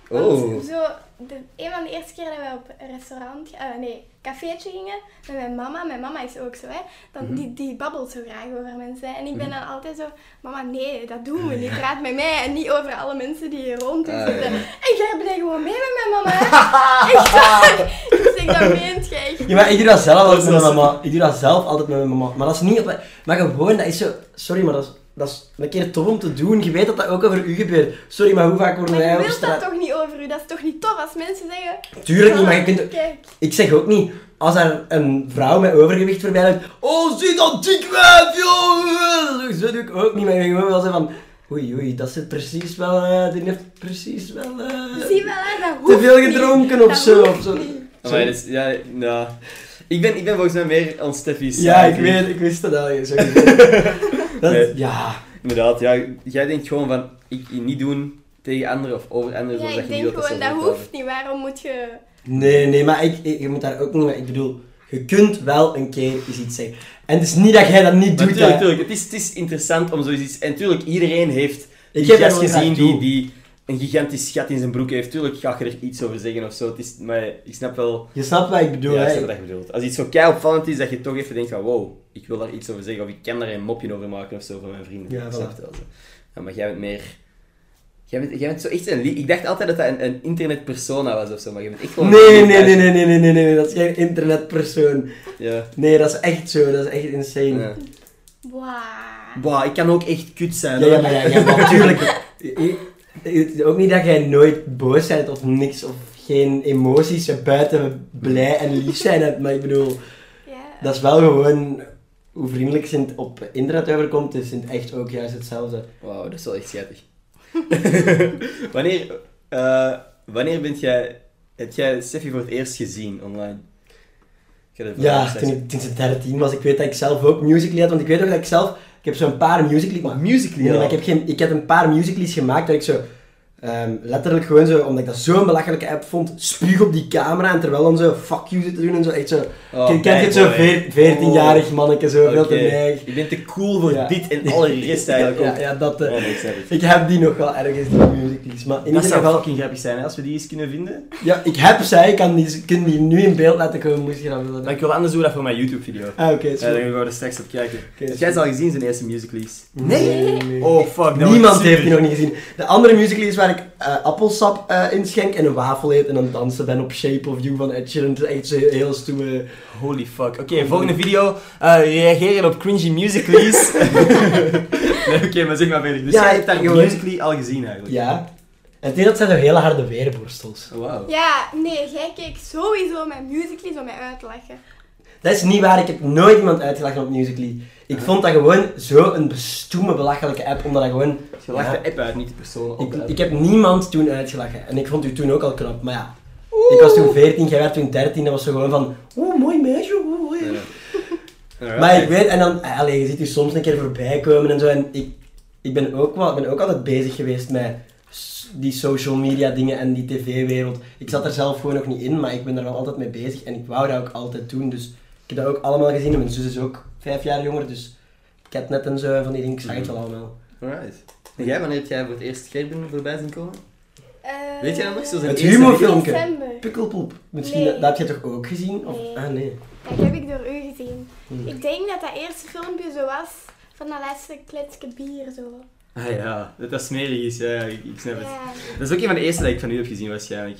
Speaker 1: Oh.
Speaker 4: Want zo, de, een van de eerste keer dat wij op een restaurant, eh nee, cafeetje gingen met mijn mama, mijn mama is ook zo, hè, dan,
Speaker 1: Mhm.
Speaker 4: die, die babbelt zo graag over mensen. En ik ben dan altijd zo, mama, nee, dat doen we niet. Praat met mij en niet over alle mensen die hier rond
Speaker 1: Ah,
Speaker 4: zitten.
Speaker 1: ja.
Speaker 4: En jij bent gewoon mee met mijn mama. Echt waar. Dus ik, dat meent je echt.
Speaker 3: Ja, maar ik doe dat zelf altijd met mijn mama. Ik doe dat zelf altijd met mijn mama. Maar dat is niet op... Maar gewoon, dat is zo... Sorry, maar dat is, dat is een keer tof om te doen. Je weet dat dat ook over u gebeurt. Sorry, maar hoe vaak worden
Speaker 4: Maar
Speaker 3: wij
Speaker 4: je
Speaker 3: op
Speaker 4: wilt dat
Speaker 3: straat...
Speaker 4: toch niet over u? Dat is toch niet tof als mensen zeggen...
Speaker 3: Tuurlijk niet, maar je kunt...
Speaker 4: "Ah, Kijk.
Speaker 3: Ik zeg ook niet, als er een vrouw met overgewicht voorbij loopt, oh zie dat dik wijf, joh! Zo doe ik ook niet, maar ben gewoon wel zo van, oei oei, dat zit precies wel, eh, die heeft precies wel eh,
Speaker 4: Zie wel, hè, dat
Speaker 3: te veel
Speaker 4: niet.
Speaker 3: gedronken of
Speaker 4: Dat
Speaker 3: zo. Of zo.
Speaker 1: Maar dus, ja, nou... Ik ben, ik ben volgens mij meer aan Steffi's
Speaker 3: Ja, ik weet, ik wist het al. Sorry. dat,
Speaker 1: Nee.
Speaker 3: Ja,
Speaker 1: Inderdaad, ja. Jij denkt gewoon van, ik niet doen tegen anderen of over anderen,
Speaker 4: Ja, ik
Speaker 1: niet
Speaker 4: denk
Speaker 1: wilt
Speaker 4: gewoon, dat hoeft niet. Waarom moet je...
Speaker 3: nee, nee, maar ik, ik- je moet daar ook niet, maar ik bedoel, je kunt wel een keer eens iets zeggen. En het is niet dat jij dat niet
Speaker 1: Maar
Speaker 3: doet,
Speaker 1: tuurlijk,
Speaker 3: hè.
Speaker 1: tuurlijk. Het is, het is interessant om zoiets... En tuurlijk, iedereen heeft
Speaker 3: Ik
Speaker 1: die
Speaker 3: heb dat
Speaker 1: gast gezien die, die een gigantisch gat in zijn broek heeft. Tuurlijk ga je er iets over zeggen of zo. Het is, maar ik snap wel...
Speaker 3: Je snapt wat ik bedoel,
Speaker 1: ja, ik snap wat je bedoelt. Als iets zo kei opvallend is, dat je toch even denkt van wow, ik wil daar iets over zeggen. Of ik kan daar een mopje over maken of zo van mijn vrienden.
Speaker 3: Ja,
Speaker 1: Ik
Speaker 3: voilà.
Speaker 1: snap het wel zo. Ja, maar jij bent meer... Jij bent, jij bent zo echt een... Ik dacht altijd dat dat een, een internetpersona was of zo, maar je bent echt gewoon...
Speaker 3: Nee,
Speaker 1: een
Speaker 3: nee, nee, nee, nee, nee, nee, nee, dat is geen internetpersoon.
Speaker 1: Ja.
Speaker 3: Nee, dat is echt zo, dat is echt insane.
Speaker 1: ja.
Speaker 4: Wauw.
Speaker 1: Bah, ik kan ook echt kut zijn.
Speaker 3: Ja, ja, maar ja, natuurlijk. Ook niet dat jij nooit boos bent of niks, of geen emoties buiten blij en lief zijn hebt, maar ik bedoel,
Speaker 4: Ja.
Speaker 3: dat is wel gewoon hoe vriendelijk ze op internet overkomt, is in het echt ook juist hetzelfde.
Speaker 1: Wauw, dat is wel echt schattig. wanneer, eh, wanneer bent jij, heb jij Steffi voor het eerst gezien online?
Speaker 3: Ja, toen ik, toen ze 13 was, ik weet dat ik zelf ook Musical.ly had, want ik weet ook dat ik zelf, ik heb zo'n paar Musical.ly, maar
Speaker 1: Musical.ly
Speaker 3: Nee, maar
Speaker 1: al?
Speaker 3: ik heb, geen, ik heb een paar Musical.ly's gemaakt dat ik zo, ehm, letterlijk gewoon zo, omdat ik dat zo'n belachelijke app vond, spuug op die camera en terwijl dan zo fuck you zit te doen en zo, echt zo,
Speaker 1: Oh,
Speaker 3: Kijk, kent het zo
Speaker 1: bijboy.
Speaker 3: veer- 14-jarig manneke, zo veel te neig.
Speaker 1: Je bent te cool voor
Speaker 3: Ja.
Speaker 1: dit en alle rest eigenlijk
Speaker 3: Ja, dat, eh,
Speaker 1: ik
Speaker 3: heb die nog wel ergens, die musicals. Maar in
Speaker 1: Dat
Speaker 3: ieder geval,
Speaker 1: fucking grappig zijn hè, als we die eens kunnen vinden.
Speaker 3: ja, ik heb zij, ik kan die, nu in beeld laten komen, moest je dat willen
Speaker 1: Maar ik wil anders doen dat voor mijn YouTube video.
Speaker 3: Ah, oké, is
Speaker 1: Ja, dan
Speaker 3: goed.
Speaker 1: gaan we er straks op kijken.
Speaker 3: Oké,
Speaker 1: Heb jij ze al gezien, zijn eerste musicals?
Speaker 3: Nee, nee.
Speaker 1: Oh fuck,
Speaker 3: Niemand heeft die nog niet gezien. De andere musical is ik eh, appelsap eh, inschenk en een wafel eet en dan dansen ben op Shape of You van Ed Sheeran. Het is echt zo heel stoere...
Speaker 1: Holy fuck. Oké, volgende video. eh, reageren op cringy musicals. nee, oké, maar zeg maar verder. Dus
Speaker 3: Ja,
Speaker 1: jij hebt
Speaker 3: gewoon-
Speaker 1: musically al gezien eigenlijk?
Speaker 3: Ja. En dat zijn zo hele harde weerborstels.
Speaker 1: Wauw.
Speaker 4: Ja, nee, jij keek sowieso mijn musicals om mij uit te lachen.
Speaker 3: Dat is niet waar, ik heb nooit iemand uitgelachen op Musical.ly. Ik vond dat gewoon zo een bestoeme, belachelijke app, omdat dat gewoon...
Speaker 1: Je lacht
Speaker 3: Ja.
Speaker 1: de app uit, niet de persoon
Speaker 3: Ik, ik heb niemand toen uitgelachen. En ik vond u toen ook al knap, maar ja. Ik was toen 14, jij werd toen 13, dat was zo gewoon van... Oeh, mooi meisje, oeh, mooi.
Speaker 1: Ja. Alright.
Speaker 3: Maar ik weet, en dan, allee, je ziet u soms een keer voorbij komen en zo. En ik, ik ben, ook wel, ben ook altijd bezig geweest met die social media dingen en die tv-wereld. Ik zat er zelf gewoon nog niet in, maar ik ben er wel altijd mee bezig. En ik wou dat ook altijd doen. Dus heb dat ook allemaal gezien. En mijn zus is ook vijf jaar jonger, dus ik heb net en zo van die dingen, ik zag het wel allemaal.
Speaker 1: Alright. En jij, wanneer heb jij voor het eerst Gerben voorbij zien komen?
Speaker 4: Eh,
Speaker 1: Weet je dat nog? Zo'n
Speaker 3: Het
Speaker 1: eerste
Speaker 3: humorfilmpje.
Speaker 4: December.
Speaker 3: Pukkelpoep. Misschien,
Speaker 4: Nee.
Speaker 3: dat, dat heb je toch ook gezien? Of,
Speaker 4: Nee.
Speaker 3: Ah, nee.
Speaker 4: Dat heb ik door u gezien.
Speaker 3: Hmm.
Speaker 4: Ik denk dat dat eerste filmpje zo was van dat laatste kletsje bier zo.
Speaker 1: Ah ja, dat dat smerig is, ja, ik, ik snap het.
Speaker 4: Ja.
Speaker 1: Dat is ook een van de eerste dat ik van u heb gezien waarschijnlijk.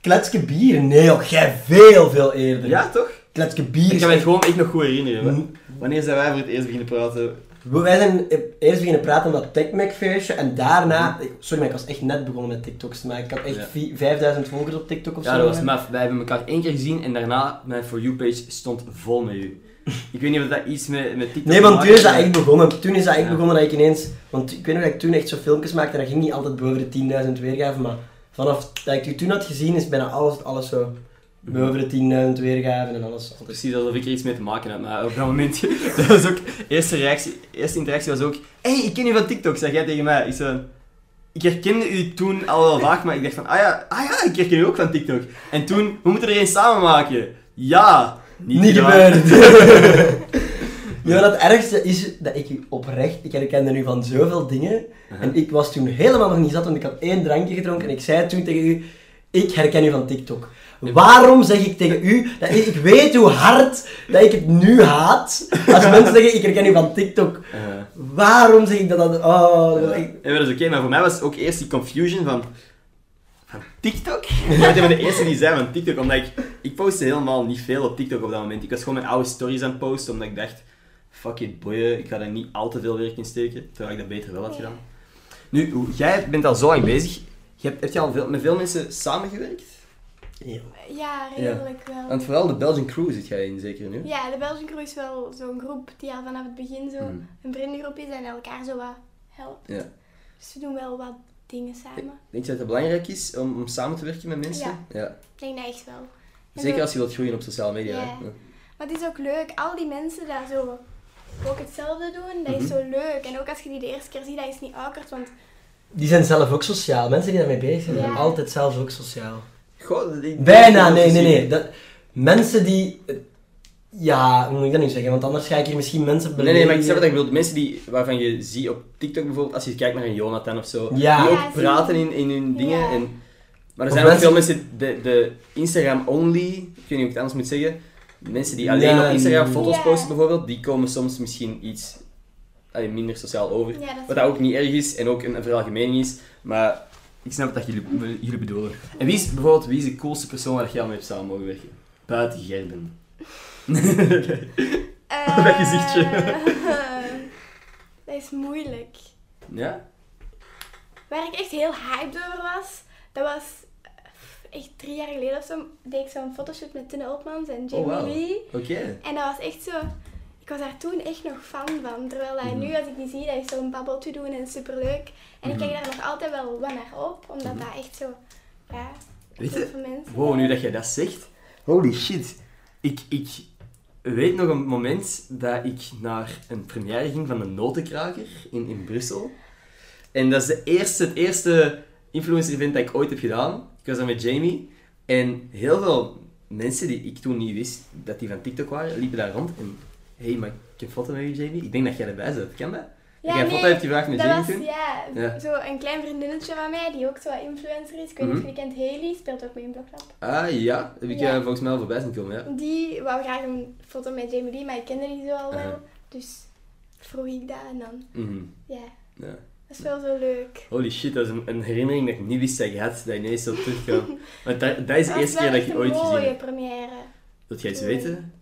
Speaker 3: Kletske bier? Nee joh, jij veel, veel eerder.
Speaker 1: Ja, toch?
Speaker 3: Kletske bier
Speaker 1: Ik kan me gewoon echt nog goed herinneren. hè.
Speaker 3: Mm.
Speaker 1: Wanneer zijn wij voor het eerst beginnen praten?
Speaker 3: Wij zijn eerst beginnen praten om dat TechMac feestje en daarna... Sorry, maar ik was echt net begonnen met TikToks, maar ik had echt
Speaker 1: Ja.
Speaker 3: vi- 5000 volgers op TikTok of
Speaker 1: Ja,
Speaker 3: zo.
Speaker 1: dat was maf. Wij hebben elkaar één keer gezien en daarna mijn For You page stond vol met u. Ik weet niet of dat iets met, met TikTok
Speaker 3: Nee, want toen is dat echt begonnen. Toen is dat echt
Speaker 1: Ja.
Speaker 3: begonnen dat ik ineens... Want ik weet nog dat ik toen echt zo filmpjes maakte en dat ging niet altijd boven de 10.000 weergaven, maar vanaf dat ik u toen had gezien is bijna alles, alles zo boven de 10.000 weergaven en alles. altijd.
Speaker 1: Precies alsof ik er iets mee te maken had, maar op dat moment, dat was ook, eerste reactie, eerste interactie was ook, hé, hey, ik ken je van TikTok, zeg jij tegen mij. Ik, zo, ik herkende u toen al wel vaak, maar ik dacht van, ah ja, ah ja, ik herken u ook van TikTok. En toen, we moeten er een samen maken. Ja, niet,
Speaker 3: Niet gebeurd. ja, dat ergste is dat ik u oprecht, ik herkende u van zoveel dingen. En ik was toen helemaal nog niet zat, want ik had één drankje gedronken en ik zei toen tegen u, ik herken u van TikTok. Waarom zeg ik tegen u, dat ik, ik weet hoe hard dat ik het nu haat, als mensen zeggen, ik herken u van TikTok. Waarom zeg ik dat dan? Oh, dat
Speaker 1: Ja, dat is oké, maar voor mij was ook eerst die confusion van... Van TikTok? Ik ben de eerste die zei van TikTok, omdat ik... Ik postte helemaal niet veel op TikTok op dat moment. Ik was gewoon mijn oude stories aan het posten, omdat ik dacht... Fuck it, boeien, ik ga daar niet al te veel werk in steken. Terwijl ik dat beter wel had gedaan. Nu, jij bent al zo lang bezig. Je hebt, heb je al veel, met veel mensen samengewerkt?
Speaker 4: Ja, redelijk wel.
Speaker 1: Want vooral de Belgian Crew zit jij in, zeker nu?
Speaker 4: Ja, de Belgian Crew is wel zo'n groep die al vanaf het begin zo
Speaker 1: Mhm.
Speaker 4: een vriendengroep is en elkaar zo wat helpt.
Speaker 1: Ja.
Speaker 4: Dus we doen wel wat dingen samen.
Speaker 1: Denk je dat het belangrijk is om, om samen te werken met mensen?
Speaker 4: Ja.
Speaker 1: ja.
Speaker 4: Ik denk dat echt wel. En
Speaker 1: Zeker
Speaker 4: zo-
Speaker 1: als je wilt groeien op sociale media.
Speaker 4: Ja.
Speaker 1: hè?
Speaker 4: Maar het is ook leuk, al die mensen daar zo ook hetzelfde doen, dat is
Speaker 1: Mhm.
Speaker 4: zo leuk. En ook als je die de eerste keer ziet, dat is niet awkward, want
Speaker 3: Die zijn zelf ook sociaal. Mensen die daarmee bezig zijn, zijn altijd zelf ook sociaal.
Speaker 1: Goh, ik-
Speaker 3: Bijna, nee, nee, nee. Dat, mensen die... Ja, hoe moet ik dat nu zeggen? Want anders ga ik hier misschien mensen
Speaker 1: Nee, nee, maar ik snap wat ik bedoel. Mensen die, waarvan je ziet op TikTok bijvoorbeeld, als je kijkt naar een Jonathan of zo,
Speaker 3: Ja.
Speaker 1: die ook praten in, in hun dingen.
Speaker 4: Ja.
Speaker 1: En, maar er zijn ook
Speaker 3: mensen-
Speaker 1: veel mensen, de, de Instagram-only, ik weet niet hoe ik het anders moet zeggen, mensen die alleen
Speaker 3: Ja,
Speaker 1: op Instagram foto's
Speaker 4: Ja.
Speaker 1: posten bijvoorbeeld, die komen soms misschien iets allee, minder sociaal over.
Speaker 4: dat
Speaker 1: Wat dat ook niet erg is en ook een, een veralgemening is, maar ik snap wat jullie, jullie bedoelen. En wie is bijvoorbeeld wie is de coolste persoon waar jij al mee hebt samen mogen werken? Buiten Gerben.
Speaker 4: Eh,
Speaker 1: Dat gezichtje.
Speaker 4: dat is moeilijk.
Speaker 1: ja?
Speaker 4: Waar ik echt heel hyped over was, dat was eh, echt drie jaar geleden of zo, deed ik zo'n fotoshoot met Tine Oltmans en Jamie
Speaker 1: Oh.
Speaker 4: Lee.
Speaker 1: Oké.
Speaker 4: En dat was echt zo... Ik was daar toen echt nog fan van. Terwijl dat
Speaker 1: Mhm.
Speaker 4: nu, als ik die zie, dat is zo'n babbeltje doen en superleuk. En ik
Speaker 1: Mhm.
Speaker 4: kijk daar nog altijd wel wat naar op, omdat dat echt zo... Ja,
Speaker 1: Weet je,
Speaker 4: veel mensen...
Speaker 1: Wow, nu dat jij dat zegt. Holy shit. Ik, ik weet nog een moment dat ik naar een première ging van de Notenkraker in, in Brussel. En dat is de eerste, het eerste influencer-event dat ik ooit heb gedaan. Ik was daar met Jamie. En heel veel mensen die ik toen niet wist dat die van TikTok waren, liepen daar rond. En hey, maar ik heb foto met je, Jamie. Ik denk dat jij erbij zit. Ken dat? dat jij een foto hebt gevraagd met
Speaker 4: dat
Speaker 1: Jamie
Speaker 4: was,
Speaker 1: toen?
Speaker 4: ja,
Speaker 1: Ja.
Speaker 4: zo een klein vriendinnetje van mij, die ook zo influencer is. Ik weet niet of je kent, Haley, speelt ook mee in Bloklab.
Speaker 1: Ah ja, heb ik
Speaker 4: Ja.
Speaker 1: eh, volgens mij al voorbij zien komen. Ja.
Speaker 4: Die wou graag een foto met Jamie Lee, maar ik kende die zo al wel. Dus vroeg ik dat en dan,
Speaker 1: Mhm.
Speaker 4: ja,
Speaker 1: ja.
Speaker 4: dat is wel zo leuk.
Speaker 1: Holy shit, dat is een, een herinnering dat ik niet wist dat je had, dat ineens zo terugkwam. Want dat, dat is de
Speaker 4: Dat
Speaker 1: eerste keer dat ik ooit gezien
Speaker 4: mooie
Speaker 1: heb.
Speaker 4: première.
Speaker 1: Dat jij iets weten.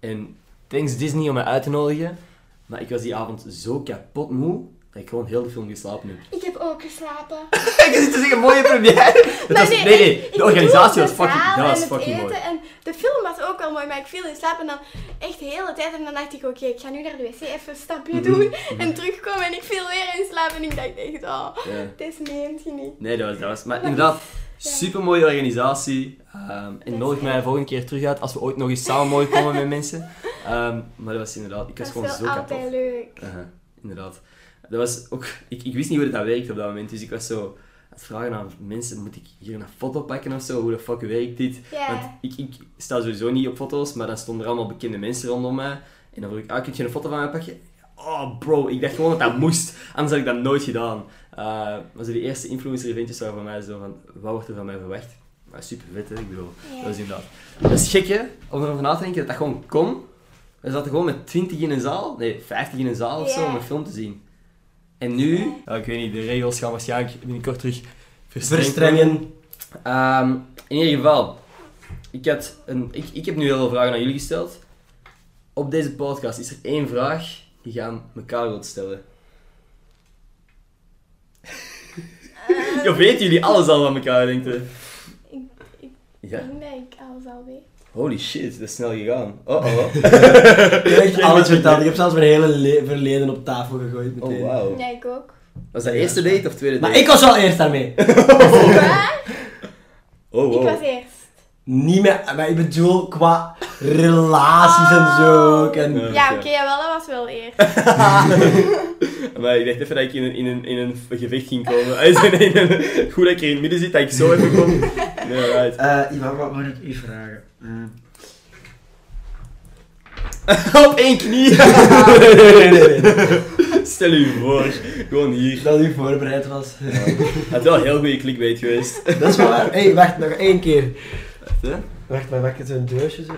Speaker 1: En thanks Disney om mij uit te nodigen. Maar ik was die avond zo kapot moe, dat ik gewoon heel de film geslapen heb.
Speaker 4: Ik heb ook geslapen.
Speaker 1: ik zit te zeggen, mooie première! Was, nee, nee, de organisatie was fucking, dat was fucking mooi.
Speaker 4: En de film was ook wel mooi, maar ik viel in slaap en dan echt de hele tijd. En dan dacht ik, oké, ik ga nu naar de wc even een stapje
Speaker 1: Mhm,
Speaker 4: doen en terugkomen. En ik viel weer in slaap en ik dacht echt, oh, dit meent je niet.
Speaker 1: Nee, dat was, dat was... Maar inderdaad, super mooie organisatie. Ehm, en
Speaker 4: is
Speaker 1: nodig mij de volgende keer terug uit als we ooit nog eens samen mogen komen met mensen. Ehm, maar dat was inderdaad... Ik was
Speaker 4: Dat is
Speaker 1: gewoon zo kapot.
Speaker 4: altijd leuk.
Speaker 1: Inderdaad. Dat was ook, ik, ik wist niet hoe dat werkte op dat moment, dus ik was zo aan het vragen aan mensen, moet ik hier een foto pakken of zo? Hoe de fuck werkt dit? Want ik, ik sta sowieso niet op foto's, maar dan stonden er allemaal bekende mensen rondom mij. En dan vroeg ik, ah, kun je een foto van mij pakken? Oh bro, ik dacht gewoon dat dat moest, anders had ik dat nooit gedaan. Uh, maar zo die eerste influencer-eventjes waren voor mij zo van, wat wordt er van mij verwacht? Maar super vet, hè? ik bedoel, dat is inderdaad. Dat is gek, hè, om erover na te denken dat dat gewoon kon. We zaten gewoon met 20 in een zaal, nee, 50 in een zaal of zo, om een film te zien. En nu, ja, ik weet niet, de regels gaan waarschijnlijk binnenkort terug
Speaker 3: Verstrengen.
Speaker 1: Ehm, in ieder geval, ik, had een, ik, ik heb nu heel veel vragen aan jullie gesteld. Op deze podcast is er één vraag die je aan elkaar wilt stellen. ja, weten jullie alles al van elkaar, denkt u?
Speaker 4: Ik, ik
Speaker 1: Ja.
Speaker 4: denk dat ik alles al weet.
Speaker 1: Holy shit, dat is snel gegaan. Oh oh.
Speaker 3: Ik heb echt alles verteld. Ik heb zelfs mijn hele le- verleden op tafel gegooid
Speaker 1: Oh
Speaker 3: meteen.
Speaker 1: wow.
Speaker 4: Ja, ik ook.
Speaker 1: Was dat eerste date of tweede date?
Speaker 3: Maar ik was wel eerst daarmee.
Speaker 1: Oh
Speaker 4: Ik was eerst.
Speaker 3: Niet meer, maar ik bedoel qua relaties en zo. ook En,
Speaker 1: Ja.
Speaker 4: Oké, jawel, dat was wel eerst.
Speaker 1: Maar ik dacht even dat ik in een, in een, in een gevecht ging komen. Goed dat ik hier in het midden zit, dat ik zo even kom. Nee, right.
Speaker 3: Eh, Ivan, wat moet ik u vragen? Mm.
Speaker 1: Op één knie.
Speaker 3: nee, nee, nee.
Speaker 1: Stel u voor, gewoon hier.
Speaker 3: Dat u voorbereid was.
Speaker 1: Het is wel een heel goede clickbait geweest.
Speaker 3: Dat is wel waar. Hé, hey, wacht, nog één keer.
Speaker 1: Hè?
Speaker 3: Wacht, maar wacht, het is een doosje zo.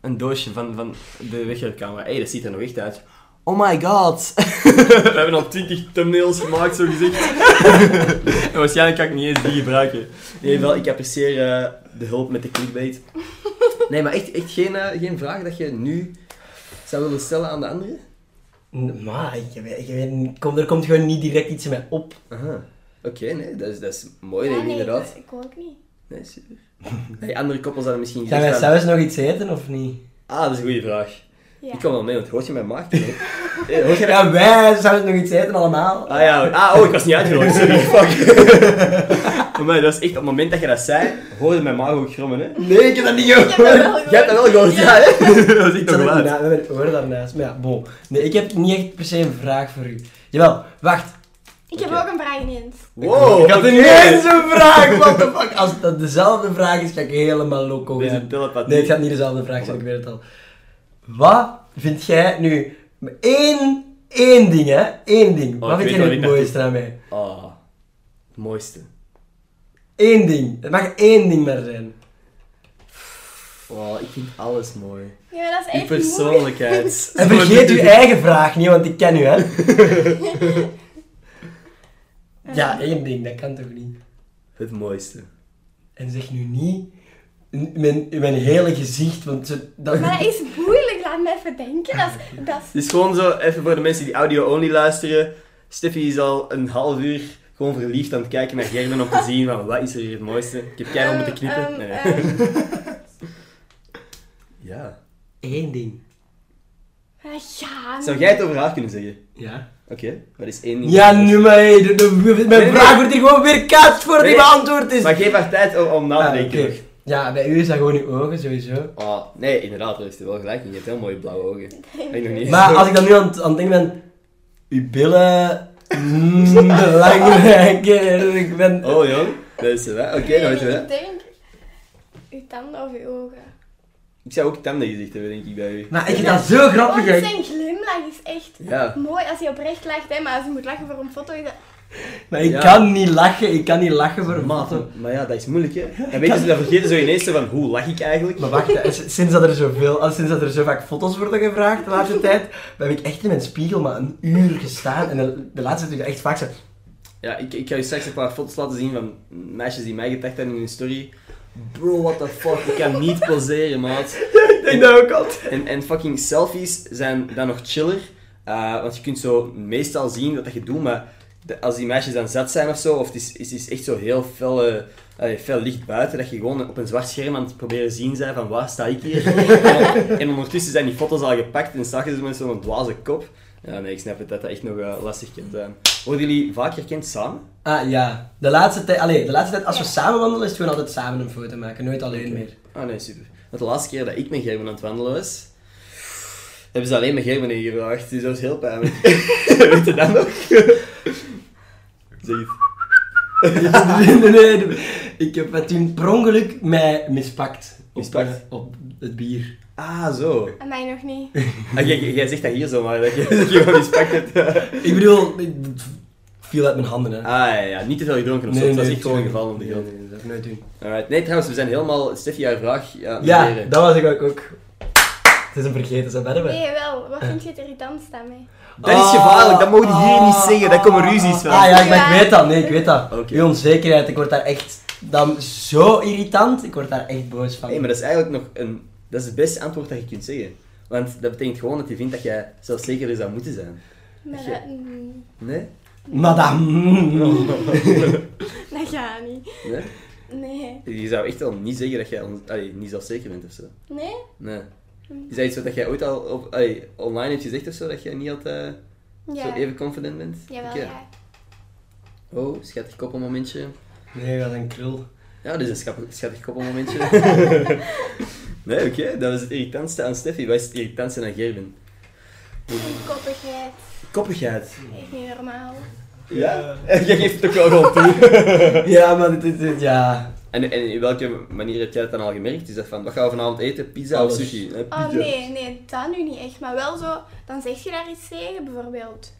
Speaker 1: Een doosje van, van de wegwerpcamera. Hé, hey, dat ziet er nog echt uit. Oh my god. We hebben al 20 thumbnails gemaakt, zo gezegd. en waarschijnlijk kan ik niet eens die gebruiken. In ieder geval, ik apprecieer eh, de hulp met de clickbait. Nee, maar echt, echt geen, eh, geen vraag dat je nu zou willen stellen aan de anderen?
Speaker 3: Maar, weet, weet, kom, er komt gewoon niet direct iets in mij op.
Speaker 1: Aha. Oké, nee, dat is, dat is mooi,
Speaker 4: Ja,
Speaker 1: denk ik,
Speaker 4: nee,
Speaker 1: inderdaad.
Speaker 4: ik, ik ook niet.
Speaker 1: Nee, super. Hey, andere koppels hadden misschien
Speaker 3: Gaan wij zelfs nog iets eten of niet?
Speaker 1: Ah, dat is een goede vraag.
Speaker 4: Ja.
Speaker 1: Ik kom wel mee, want hoort je mijn maag toch? Hey, hoort je dat?
Speaker 3: Ja, wij zouden nog iets eten allemaal.
Speaker 1: Ah ja, ah, oh, ik was niet uitgenodigd, sorry, fuck. maar dat is echt, op het moment dat je dat zei, hoorde mijn maag ook grommen, hè.
Speaker 3: Nee, ik heb dat niet
Speaker 4: Ik
Speaker 3: gehoord.
Speaker 1: Jij hebt dat wel gehoord, ja, hè? dat is echt
Speaker 3: Ik
Speaker 1: nog
Speaker 3: oren daarnaast. Maar ja, bon. Nee, ik heb niet echt per se een vraag voor u. Jawel, wacht.
Speaker 4: Ik heb ook een vraag ineens.
Speaker 1: Wow,
Speaker 3: ik had ineens een vraag, what the fuck. Als dat dezelfde vraag is, ga ik helemaal loco gaan. Nee, het gaat niet dezelfde vraag zijn, ik weet het al. Wat vind jij nu... Eén, één ding, hè? Eén ding.
Speaker 1: Oh,
Speaker 3: Wat vind jij nu het mooiste aan mij?
Speaker 1: Ah, het mooiste.
Speaker 3: Eén ding. Het mag één ding maar zijn.
Speaker 1: Wow, ik vind alles mooi.
Speaker 4: Ja, dat is echt moeilijk.
Speaker 1: persoonlijkheid.
Speaker 3: En vergeet uw eigen vraag niet, want ik ken u, hè? ja, één ding, dat kan toch niet?
Speaker 1: Het mooiste.
Speaker 3: En zeg nu niet in mijn, in mijn hele gezicht, want ze, dat,
Speaker 4: Maar dat is moeilijk, laat me even denken. Dat is, dat is...
Speaker 1: Het is gewoon zo, even voor de mensen die audio-only luisteren. Steffi is al een half uur gewoon verliefd aan het kijken naar Gerben om te zien van wat is er hier het mooiste. Ik heb keihard moeten knippen.
Speaker 4: Ehm,
Speaker 1: Nee.
Speaker 4: ehm,
Speaker 1: Ja.
Speaker 3: één ding.
Speaker 4: ja.
Speaker 1: Zou jij het over haar kunnen zeggen?
Speaker 3: Ja?
Speaker 1: Oké, wat is één ding?
Speaker 3: Ja, nu maar, hey, de, de- mijn
Speaker 1: nee.
Speaker 3: vraag wordt hier gewoon weer kaats
Speaker 1: Nee,
Speaker 3: die beantwoord is.
Speaker 1: Maar geef haar tijd om, om na te
Speaker 3: Ah,
Speaker 1: denken.
Speaker 3: Ja, bij u is dat gewoon uw ogen, sowieso.
Speaker 1: Oh, nee, inderdaad, daar is er wel gelijk. Je hebt heel mooie blauwe ogen. Dat ik nog niet
Speaker 3: Maar als ik dan nu aan, het- aan het denken ben, uw billen, mm, belangrijker, ik ben...
Speaker 1: Oh, jong. Dat is het, hè. Oké, dan weten we
Speaker 4: Ik
Speaker 1: dat.
Speaker 4: denk... Uw tanden of uw ogen.
Speaker 1: Ik zou ook tanden gezegd hebben, denk ik, bij u.
Speaker 3: Maar ik vind dat zo grappig.
Speaker 4: Oh,
Speaker 3: hè.
Speaker 4: zijn glimlach is echt
Speaker 1: Ja.
Speaker 4: mooi als hij oprecht lacht, hè, maar als je moet lachen voor een foto is dat...
Speaker 3: Maar ik
Speaker 1: Ja.
Speaker 3: kan niet lachen, ik kan niet lachen voor een
Speaker 1: Maar, ja, dat is moeilijk, hè. En weet je, dan vergeten ze ineens zo van, hoe lach ik eigenlijk?
Speaker 3: Maar wacht, sinds dat er zoveel, sinds dat er zo vaak foto's worden gevraagd de laatste tijd, heb ik echt in mijn spiegel maar een uur gestaan. En de, de laatste tijd heb ik echt vaak zo...
Speaker 1: Ja, ik, ik ga je straks een paar foto's laten zien van meisjes die mij getagd hebben in hun story. Bro, what the fuck, ik kan niet poseren, maat.
Speaker 3: Ik denk dat ook altijd.
Speaker 1: En, en fucking selfies zijn dan nog chiller. eh, want je kunt zo meestal zien wat dat je doet, maar de- als die meisjes dan zat zijn of zo, of het is, is, is echt zo heel fel, eh, allee, fel licht buiten, dat je gewoon op een zwart scherm aan het proberen zien zijn van waar sta ik hier. en, en ondertussen zijn die foto's al gepakt en zag je ze met zo'n dwaze kop. Ja, nee, ik snap het dat dat echt nog eh, lastig kan zijn. Worden jullie vaak herkend samen?
Speaker 3: Ah ja, de laatste tijd, allee, de laatste tijd als we samen wandelen is het gewoon altijd samen een foto maken, nooit alleen meer.
Speaker 1: Ah nee, super. Want de laatste keer dat ik met Gerben aan het wandelen was, hebben ze alleen met Gerben ingevraagd. Dus dat was heel pijnlijk. Weet je dat nog? zeg het.
Speaker 3: nee, nee, nee, nee. Ik heb het toen per ongeluk mij mispakt. Op,
Speaker 1: Mispakt?
Speaker 3: eh, op het bier.
Speaker 1: Ah, zo.
Speaker 4: En mij nog niet.
Speaker 1: Ah, jij, zegt dat hier zo, maar dat je, dat je wel mispakt hebt.
Speaker 3: Ik bedoel, het viel uit mijn handen, hè.
Speaker 1: ah, ja, ja. Niet te veel gedronken of zo. het was echt gewoon
Speaker 3: tuurlijk.
Speaker 1: gevallen op de
Speaker 3: Nee,
Speaker 1: grond.
Speaker 3: nee, dat zou ik nooit doen.
Speaker 1: Alright. Nee, trouwens, we zijn helemaal... Steffi, jouw vraag. Ja,
Speaker 3: Ja, dat was ik ook. ook. Het is een vergeten ze bedden.
Speaker 4: Nee, wel. Wat vind je het irritantst aan mij?
Speaker 1: Dat is gevaarlijk, dat mogen je hier niet zeggen, daar komen ruzies van.
Speaker 3: Ah ja, maar ik weet dat. Nee, ik weet dat.
Speaker 1: Oké.
Speaker 3: Die onzekerheid, ik word daar echt... Dan zo irritant, ik word daar echt boos van.
Speaker 1: Nee, maar dat is eigenlijk nog een... Dat is het beste antwoord dat je kunt zeggen. Want dat betekent gewoon dat je vindt dat jij zelfzekerder zou moeten zijn.
Speaker 4: Maar dat, mm,
Speaker 1: Nee?
Speaker 3: Madame.
Speaker 4: dat gaat niet.
Speaker 1: Nee?
Speaker 4: Nee.
Speaker 1: Je zou echt wel niet zeggen dat jij on- allee, niet zelfzeker bent of zo.
Speaker 4: Nee?
Speaker 1: Nee. Is dat iets wat jij ooit al op, allee, online hebt gezegd of zo? Dat jij niet altijd
Speaker 4: Ja.
Speaker 1: zo even confident bent?
Speaker 4: Jawel,
Speaker 1: Oké.
Speaker 4: ja.
Speaker 1: Oh, schattig koppelmomentje.
Speaker 3: Nee, wat een krul.
Speaker 1: Ja, dit is een schattig, schattig koppelmomentje. nee, oké, dat was het irritantste aan Steffi. Wat is het irritantste aan Gerben?
Speaker 4: Koppigheid.
Speaker 1: Koppigheid.
Speaker 4: Echt niet normaal.
Speaker 1: Ja? Jij geeft het ook wel gewoon toe.
Speaker 3: Ja, maar dit, dit- ja...
Speaker 1: En, en in welke manier heb jij dat dan al gemerkt? Is dat van, wat gaan we vanavond eten? Pizza
Speaker 3: Alles.
Speaker 1: of sushi?
Speaker 4: Oh nee, nee, dat nu niet echt. Maar wel zo, dan zeg je daar iets tegen, bijvoorbeeld.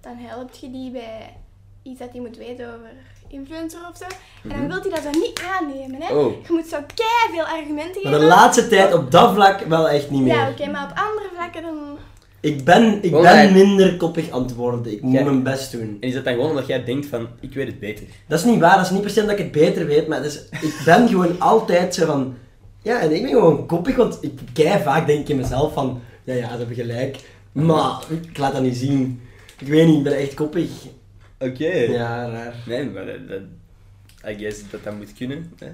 Speaker 4: Dan helpt je die bij iets dat hij moet weten over influencer of zo. En dan
Speaker 1: Mhm.
Speaker 4: wil hij dat zo niet aannemen, hè.
Speaker 1: Oh.
Speaker 4: Je moet zo kei veel argumenten
Speaker 3: Maar
Speaker 4: geven.
Speaker 3: de laatste tijd op dat vlak wel echt niet meer.
Speaker 4: Ja, oké, maar op andere vlakken dan...
Speaker 3: Ik ben, ik ben
Speaker 1: hij-
Speaker 3: minder koppig aan het worden. Ik moet mijn best doen.
Speaker 1: En is dat dan gewoon omdat jij denkt van, ik weet het beter?
Speaker 3: Dat is niet waar, dat is niet per se dat ik het beter weet, maar is, ik ben gewoon altijd zo van... Ja, en ik ben gewoon koppig, want ik kei vaak denk in mezelf van... Ja, ja, ze hebben gelijk. Maar ik laat dat niet zien. Ik weet niet, ik ben echt koppig.
Speaker 1: Oké.
Speaker 3: Ja, raar.
Speaker 1: Nee, maar dat, dat, I guess dat dat moet kunnen. Hè?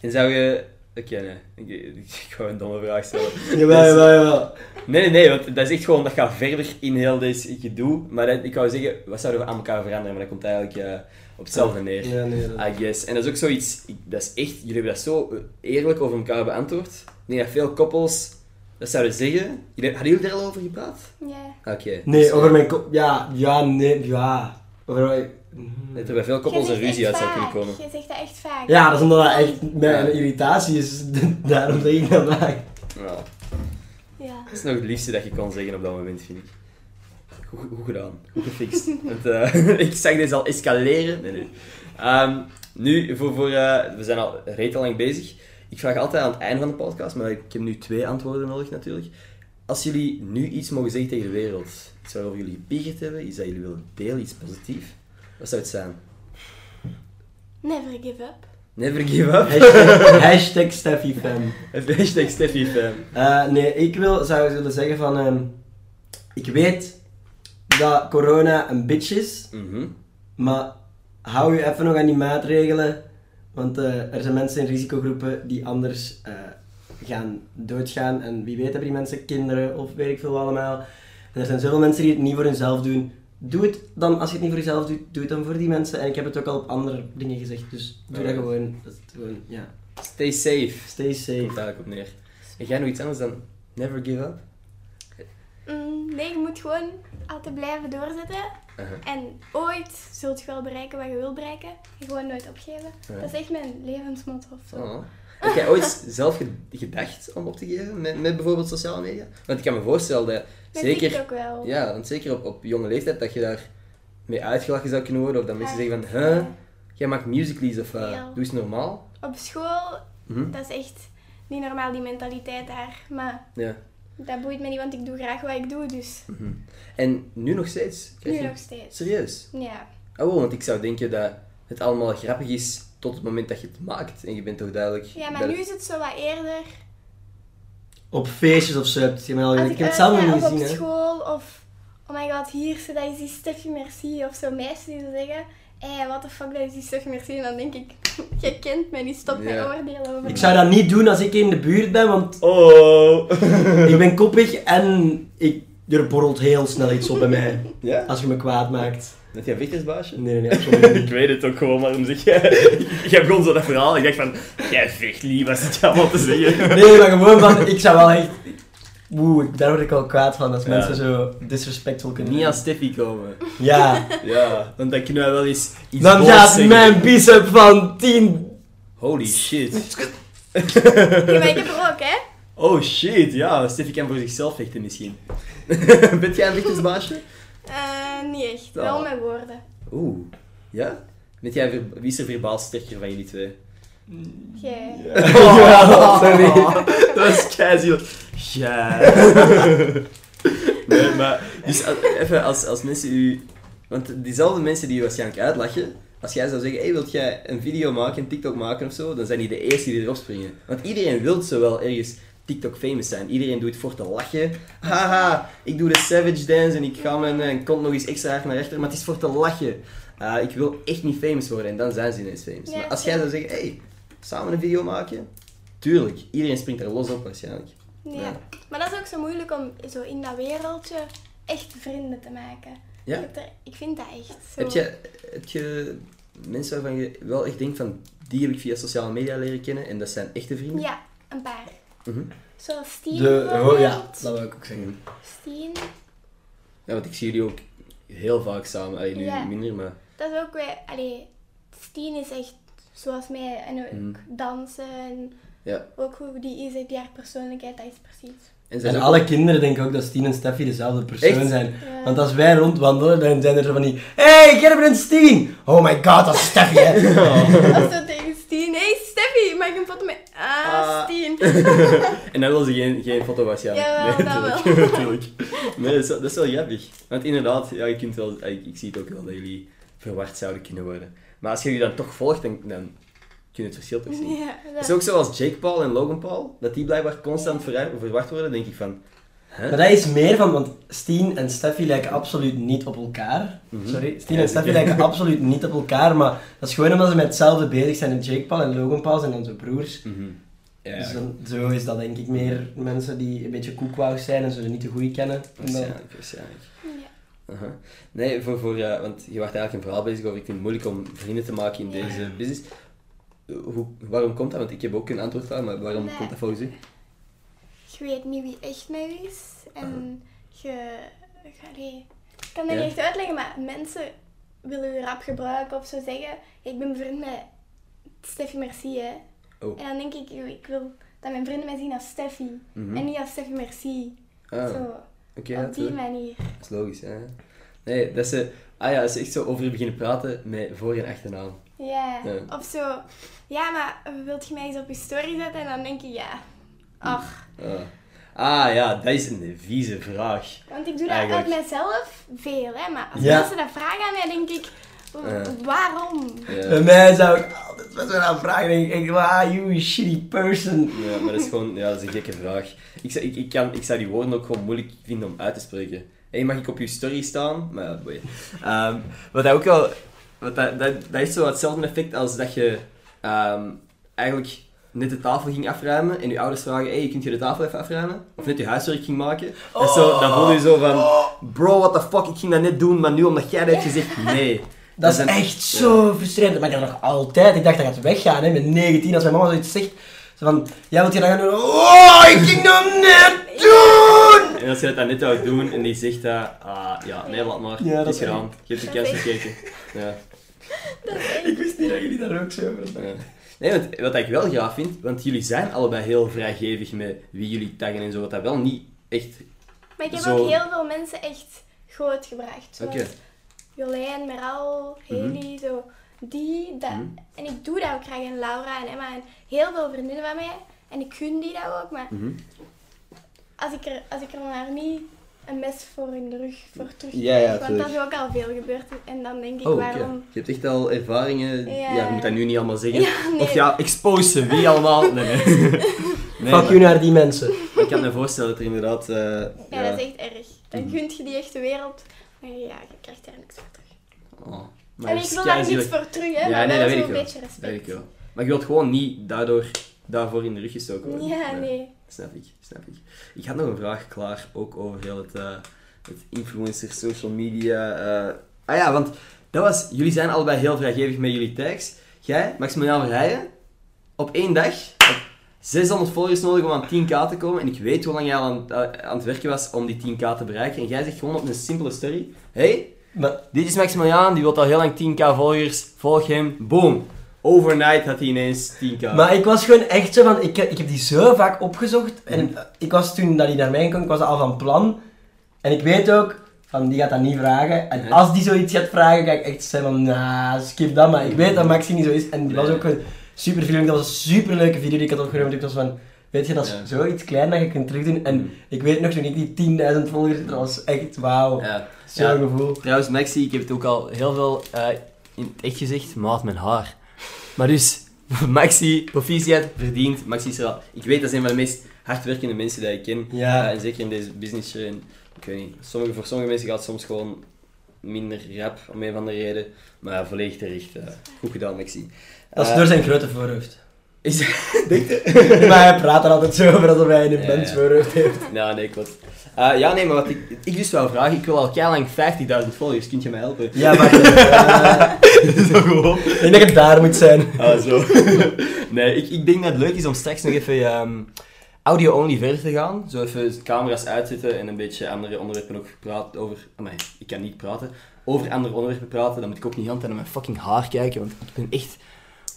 Speaker 1: En zou je... Oké, nee. Ik, ik ga een domme vraag stellen.
Speaker 3: Jawel,
Speaker 1: Dus-
Speaker 3: jawel, jawel.
Speaker 1: Nee, nee, nee, want dat is echt gewoon, dat gaat verder in heel deze gedoe. Maar dat- ik wou zeggen, wat zouden we aan elkaar veranderen? Maar dat komt eigenlijk eh, op hetzelfde neer.
Speaker 3: Ja, nee, dat...
Speaker 1: I guess. En dat is ook zoiets, ik- dat is echt, jullie hebben dat zo eh, eerlijk over elkaar beantwoord. Ik denk dat veel koppels dat zouden zeggen. Jullie- Hadden jullie er al over gepraat?
Speaker 4: Ja.
Speaker 1: Oké.
Speaker 3: Nee,
Speaker 1: Dus,
Speaker 3: over mijn kop... Ja, ja, nee, ja. Over... mijn-
Speaker 1: Dat er bij veel koppels een ruzie uit zou kunnen komen.
Speaker 4: Je zegt dat echt vaak.
Speaker 3: Ja, dat is omdat dat echt mijn irritatie is. Daarom zeg ik dat vaak.
Speaker 1: Ja,
Speaker 4: Ja.
Speaker 1: dat is nog het liefste dat je kon zeggen op dat moment, vind ik. Goed, goed gedaan. Goed gefixt. Want, eh, ik zag deze al escaleren. Nee, nee. Ehm, nu, voor, voor, eh, we zijn al al lang bezig. Ik vraag altijd aan het einde van de podcast, maar ik heb nu twee antwoorden nodig natuurlijk. Als jullie nu iets mogen zeggen tegen de wereld, iets waarover jullie gepiekerd hebben, iets dat jullie willen delen, iets positiefs, wat zou het zijn?
Speaker 4: Never give up.
Speaker 1: Never give up.
Speaker 3: Hashtag, hashtag Steffi fan.
Speaker 1: Hashtag Steffi fan.
Speaker 3: Eh, nee, ik wil, zou willen zeggen van... ehm, ik weet dat corona een bitch is,
Speaker 1: Mhm.
Speaker 3: maar hou je even nog aan die maatregelen. Want eh, er zijn mensen in risicogroepen die anders eh, gaan doodgaan. En wie weet hebben die mensen kinderen of weet ik veel allemaal. En er zijn zoveel mensen die het niet voor hunzelf doen. Doe het dan, als je het niet voor jezelf doet, doe het dan voor die mensen. En ik heb het ook al op andere dingen gezegd, dus doe dat gewoon. Dat gewoon, ja.
Speaker 1: Stay safe.
Speaker 3: Stay safe.
Speaker 1: Komt eigenlijk op neer. En jij nog iets anders dan never give up?
Speaker 4: Mm, nee, je moet gewoon altijd blijven doorzetten. En ooit zult je wel bereiken wat je wilt bereiken. En gewoon nooit opgeven. Dat is echt mijn levensmotto of zo.
Speaker 1: Oh. Heb jij ooit zelf ge- gedacht om op te geven met, met bijvoorbeeld sociale media? Want ik kan me voorstellen dat
Speaker 4: Met
Speaker 1: zeker,
Speaker 4: TikTok wel.
Speaker 1: ja, want zeker op, op jonge leeftijd dat je daar mee uitgelachen zou kunnen worden. Of dat mensen zeggen van, huh, jij maakt musicals of uh,
Speaker 4: Ja.
Speaker 1: doe eens normaal.
Speaker 4: Op school,
Speaker 1: Mhm.
Speaker 4: dat is echt niet normaal die mentaliteit daar. Maar
Speaker 1: Ja.
Speaker 4: dat boeit me niet, want ik doe graag wat ik doe. Dus
Speaker 1: mhm. En nu nog steeds?
Speaker 4: Nu
Speaker 1: je-
Speaker 4: nog steeds.
Speaker 1: Serieus?
Speaker 4: Ja.
Speaker 1: Oh, want ik zou denken dat het allemaal grappig is tot het moment dat je het maakt. En je bent toch duidelijk...
Speaker 4: Ja, maar nu is het zo wat eerder.
Speaker 3: Op feestjes of zo heb je mij al Ik
Speaker 4: ik
Speaker 3: heb het zelf nog niet
Speaker 4: of op
Speaker 3: gezien, hè.
Speaker 4: school of... Oh my god, hier, zo, dat is die Steffi Merci. Of zo meisjes die zeggen... Hé, what the fuck, dat is die Steffi Merci. En dan denk ik... Je kent mij niet, stop met
Speaker 1: Ja.
Speaker 4: oordelen over
Speaker 3: Ik zou dat niet doen als ik in de buurt ben, want
Speaker 1: Oh!
Speaker 3: ik ben koppig en ik, er borrelt heel snel iets op bij mij.
Speaker 1: ja?
Speaker 3: Als je me kwaad maakt.
Speaker 1: Met je vechtersbaasje?
Speaker 3: Nee, nee, nee, absoluut niet.
Speaker 1: ik weet het ook gewoon, maar dan zeg jij... ik heb gewoon zo dat verhaal. Ik dacht van, jij vecht lief, wat zit je allemaal te zeggen?
Speaker 3: Nee, maar gewoon van, ik zou wel echt... Oeh, daar word ik wel kwaad van, als
Speaker 1: Ja.
Speaker 3: mensen zo disrespectvol kunnen
Speaker 1: Niet aan Steffi komen.
Speaker 3: Ja.
Speaker 1: Ja, want dan kunnen wij wel eens iets
Speaker 3: Dan gaat
Speaker 1: zeggen.
Speaker 3: mijn bicep van 10...
Speaker 1: Holy shit.
Speaker 4: Ja, maar ik heb er ook, hè.
Speaker 1: Oh shit, ja. Steffi kan voor zichzelf vechten misschien. Bent jij een vechtersbaasje?
Speaker 4: Eh, niet echt.
Speaker 1: Ja.
Speaker 4: Wel met woorden.
Speaker 1: Oeh. Ja? Bent jij Wie is er verbaal sterker van jullie twee?
Speaker 4: Jij.
Speaker 3: Ja, sorry.
Speaker 1: Dat is keizielig. Ja. nee, maar... Dus als- even als, als mensen u... Want diezelfde mensen die je waarschijnlijk uitlachen... Als jij zou zeggen, hey, wilt jij een video maken, een TikTok maken of zo, dan zijn die de eerste die erop springen. Want iedereen wil zo wel ergens TikTok famous zijn. Iedereen doet voor te lachen. Haha, ik doe de savage dance en ik ga mijn eh, kont nog eens extra hard naar rechter, maar het is voor te lachen. Ah, ik wil echt niet famous worden en dan zijn ze ineens famous.
Speaker 4: Ja,
Speaker 1: maar als jij zou zeggen, hey, samen een video maken, tuurlijk, iedereen springt er los op waarschijnlijk.
Speaker 4: Ja.
Speaker 1: Ja.
Speaker 4: Maar dat is ook zo moeilijk om zo in dat wereldje echt vrienden te maken.
Speaker 1: Ja?
Speaker 4: Ik, er- ik vind dat echt zo.
Speaker 1: Heb je, heb je mensen waarvan je wel echt denkt van, die heb ik via sociale media leren kennen en dat zijn echte vrienden?
Speaker 4: Ja, een paar. Zoals Stien
Speaker 3: De, oh ja, dat wil ik ook zeggen.
Speaker 4: Stien,
Speaker 1: Ja, want ik zie jullie ook heel vaak samen. Allee, nu
Speaker 4: Ja.
Speaker 1: minder, maar...
Speaker 4: dat is ook weer... Allee, Stien is echt zoals mij. En ook
Speaker 1: Mhm.
Speaker 4: dansen en
Speaker 1: Ja.
Speaker 4: ook hoe die is, die haar persoonlijkheid, dat is precies.
Speaker 1: En, zijn
Speaker 3: En
Speaker 1: ze
Speaker 3: alle kinderen denken ook dat Stien en Steffi dezelfde persoon
Speaker 1: Echt?
Speaker 3: zijn.
Speaker 4: Ja.
Speaker 3: Want als wij rondwandelen, dan zijn er zo van die... Hey, Gerben en Stien! Oh my god, dat is Steffi, hè!
Speaker 4: Of zo tegen Stien. Hey Steffi, mag ik een foto met... Ah. Stien.
Speaker 1: En wil ze geen, geen foto waarschijnlijk.
Speaker 4: Jawel,
Speaker 1: nee,
Speaker 4: dat
Speaker 1: natuurlijk. natuurlijk. Nee, dat is, wel- dat is wel grappig. Want inderdaad, ja, je kunt wel, ik, ik zie het ook wel dat jullie verward zouden kunnen worden. Maar als je jullie dan toch volgt, dan, dan kun je het verschil toch zien.
Speaker 4: Ja,
Speaker 1: Het
Speaker 4: dat-
Speaker 1: is ook zoals Jake Paul en Logan Paul, dat die blijkbaar constant verra- verwacht worden, denk ik van...
Speaker 3: Maar dat is meer van, want Stien en Steffi lijken absoluut niet op elkaar.
Speaker 1: Mhm.
Speaker 3: Sorry, Stien
Speaker 1: Ja,
Speaker 3: en Steffi lijken absoluut niet op elkaar, maar dat is gewoon omdat ze met hetzelfde bezig zijn. En Jake Paul en Logan Paul zijn zo broers.
Speaker 1: Mhm. Ja,
Speaker 3: Dus dan, zo is dat denk ik meer mensen die een beetje koekwous zijn en ze niet te goed kennen.
Speaker 1: Waarschijnlijk, waarschijnlijk.
Speaker 4: ja.
Speaker 1: Aha. Nee, voor, voor, ja, want je was eigenlijk een verhaal bezig over ik vind het moeilijk om vrienden te maken in
Speaker 4: Ja.
Speaker 1: deze business. Hoe, waarom komt dat? Want ik heb ook een antwoord aan, maar waarom
Speaker 4: Nee.
Speaker 1: komt dat volgens u?
Speaker 4: Je weet niet wie echt mij is. En je... je allee, ik kan dat niet echt uitleggen, maar mensen willen je rap gebruiken of zo zeggen. Ik ben bevriend met Steffi Merci, hè.
Speaker 1: Oh.
Speaker 4: En dan denk ik, ik wil dat mijn vrienden mij zien als Steffi.
Speaker 1: Mhm.
Speaker 4: En niet als Steffi Merci.
Speaker 1: Ah,
Speaker 4: Zo, op die manier.
Speaker 1: Dat is logisch, hè. Nee, dat ze... Ah ja, dat ze echt zo over je beginnen praten met voor- en achternaam.
Speaker 4: Ja.
Speaker 1: Ja.
Speaker 4: Of zo, ja, maar wilt je mij eens op je story zetten? En dan denk ik, ja. Ach.
Speaker 1: Ah. ah ja, dat is een vieze vraag.
Speaker 4: Want ik doe dat
Speaker 1: Eigenlijk.
Speaker 4: uit mijzelf veel, hè. Maar als
Speaker 3: Ja.
Speaker 4: mensen dat vragen aan mij, denk ik, waarom?
Speaker 1: Ja.
Speaker 3: Bij mij zou ik altijd met zo'n vraag denken, ik, ah, you shitty person.
Speaker 1: Ja, maar dat is gewoon ja, dat is een gekke vraag. Ik, zou- ik, ik, kan, ik zou die woorden ook gewoon moeilijk vinden om uit te spreken. Hé, mag ik op je story staan? Maar ja, boeien. Ehm, wat dat ook wel... Wat dat, dat, dat is zo hetzelfde effect als dat je ehm, eigenlijk net de tafel ging afruimen en je ouders vragen, hey, kunt je de tafel even afruimen? Of net je huiswerk ging maken. En zo, dan voel je zo van, bro, what the fuck, ik ging dat net doen, maar nu omdat jij dat hebt gezegd, nee.
Speaker 3: Dat is echt zo frustrerend. Maar ik heb nog altijd, ik dacht dat gaat weggaan, hè, met 19, als mijn mama zoiets zegt. Zo van, ja, wat je dan gaan doen? Oh, ik ging dat net doen!
Speaker 1: En als je dat dan net zou doen en die zegt dat, ah, ja, nee, laat maar,
Speaker 3: Ja,
Speaker 1: het
Speaker 3: dat
Speaker 1: is gedaan. Je hebt de
Speaker 4: Dat
Speaker 1: kans
Speaker 4: is
Speaker 1: gekeken. Ja.
Speaker 4: Dat.
Speaker 3: Ik wist niet dat jullie daar ook zo over
Speaker 1: Ja. Nee, want wat ik wel gaaf vind, want jullie zijn allebei heel vrijgevig met wie jullie taggen en zo, wat dat wel niet echt...
Speaker 4: Maar ik heb
Speaker 1: Zo-
Speaker 4: ook heel veel mensen echt groot gebracht. Zoals
Speaker 1: Oké.
Speaker 4: Jolijn, Meral, Haley, zo. Die, dat.
Speaker 1: Mhm.
Speaker 4: En ik doe dat ook graag. En Laura en Emma en heel veel vriendinnen van mij. En ik gun die dat ook. Maar
Speaker 1: Mhm.
Speaker 4: als ik er, als ik er maar niet een mes voor in de rug voor terug
Speaker 1: Ja, ja,
Speaker 4: krijg, Want dat is ook al veel gebeurd. En dan denk ik,
Speaker 1: Oh, oké.
Speaker 4: waarom...
Speaker 1: Je hebt echt al ervaringen, ja.
Speaker 4: Ja.
Speaker 1: je moet dat nu niet allemaal zeggen.
Speaker 4: Ja, nee.
Speaker 1: Of ja, expose ze, wie allemaal. Nee, nee. nee
Speaker 3: Fuck
Speaker 1: maar
Speaker 3: you naar die mensen.
Speaker 1: ik kan me voorstellen dat er inderdaad... eh,
Speaker 4: Ja,
Speaker 1: ja.
Speaker 4: dat is echt erg. Dan
Speaker 1: Mhm.
Speaker 4: gunt je die echte wereld. Maar ja, je krijgt daar niks voor terug.
Speaker 1: Oh, maar
Speaker 4: en ik wil daar niks
Speaker 1: keizielig.
Speaker 4: voor terug, hè.
Speaker 1: Ja,
Speaker 4: maar
Speaker 1: nee,
Speaker 4: wel
Speaker 1: dat weet ik wel.
Speaker 4: beetje
Speaker 1: Dat
Speaker 4: respect.
Speaker 1: weet ik wel. Maar je wilt gewoon niet daardoor, daarvoor in de rug gestoken worden.
Speaker 4: Ja, nee.
Speaker 1: Snap ik, snap ik. Ik had nog een vraag klaar, ook over heel het, eh, het influencer, social media. eh. Ah ja, want dat was, jullie zijn allebei heel vrijgevig met jullie tags. Jij, Maximiliaan Verheijen, op één dag had 600 volgers nodig om aan 10k te komen. En ik weet hoe lang jij al aan, eh, aan het werken was om die 10k te bereiken. En jij zegt gewoon op een simpele story, hey,
Speaker 3: Maar
Speaker 1: dit is Maximiliaan, die wil al heel lang 10k volgers, volg hem, boom. Overnight had hij ineens 10k.
Speaker 3: Maar ik was gewoon echt zo van, ik, ik heb die zo vaak opgezocht. En eh, ik was toen dat hij naar mij kwam, ik was al van plan. En ik weet ook, van die gaat dat niet vragen. En
Speaker 1: Nee.
Speaker 3: als die zoiets gaat vragen, ga ik echt zeggen van, nah, skip dat. Maar ik weet dat Maxi niet zo is. En die was ook gewoon super vriendelijk. Dat was een super leuke video die ik had opgenomen. Ik was van, Weet je, dat is
Speaker 1: Ja.
Speaker 3: zoiets klein dat je kunt terugdoen. En
Speaker 1: Mm.
Speaker 3: ik weet nog toen ik die 10.000 volgers had, dat was echt wauw.
Speaker 1: Ja.
Speaker 3: Zo'n
Speaker 1: Ja.
Speaker 3: gevoel.
Speaker 1: Trouwens, Maxi, ik heb het ook al heel veel eh, in het echt gezegd, maat mijn haar. Maar dus, Maxi, proficiat, verdient. Maxi is al... Ik weet, dat is een van de meest hardwerkende mensen die ik ken.
Speaker 3: Ja.
Speaker 1: Eh, en zeker in deze business. En, ik weet niet, sommige, voor sommige mensen gaat het soms gewoon minder rap, om een of andere reden. Maar volledig terecht. eh, goed gedaan, Maxi.
Speaker 3: Dat is door zijn grote voorhoofd.
Speaker 1: Is, denk je?
Speaker 3: maar hij praat er altijd zo over alsof hij een
Speaker 1: Ja, ja.
Speaker 3: voorhoofd heeft.
Speaker 1: Ja, nee, klopt. Eh, ja, nee, maar wat ik, ik dus wel vragen, ik wil al lang 50.000 volgers, kun je mij helpen?
Speaker 3: Ja, maar eh,
Speaker 1: Zo gewoon.
Speaker 3: ik denk dat het daar moet zijn.
Speaker 1: Ah, zo. nee, ik, ik denk dat het leuk is om straks nog even ehm, audio-only verder te gaan. Zo even camera's uitzetten en een beetje andere onderwerpen ook praten over... Amai, ik kan niet praten. Over andere onderwerpen praten, dan moet ik ook niet altijd naar mijn fucking haar kijken, want ik ben echt...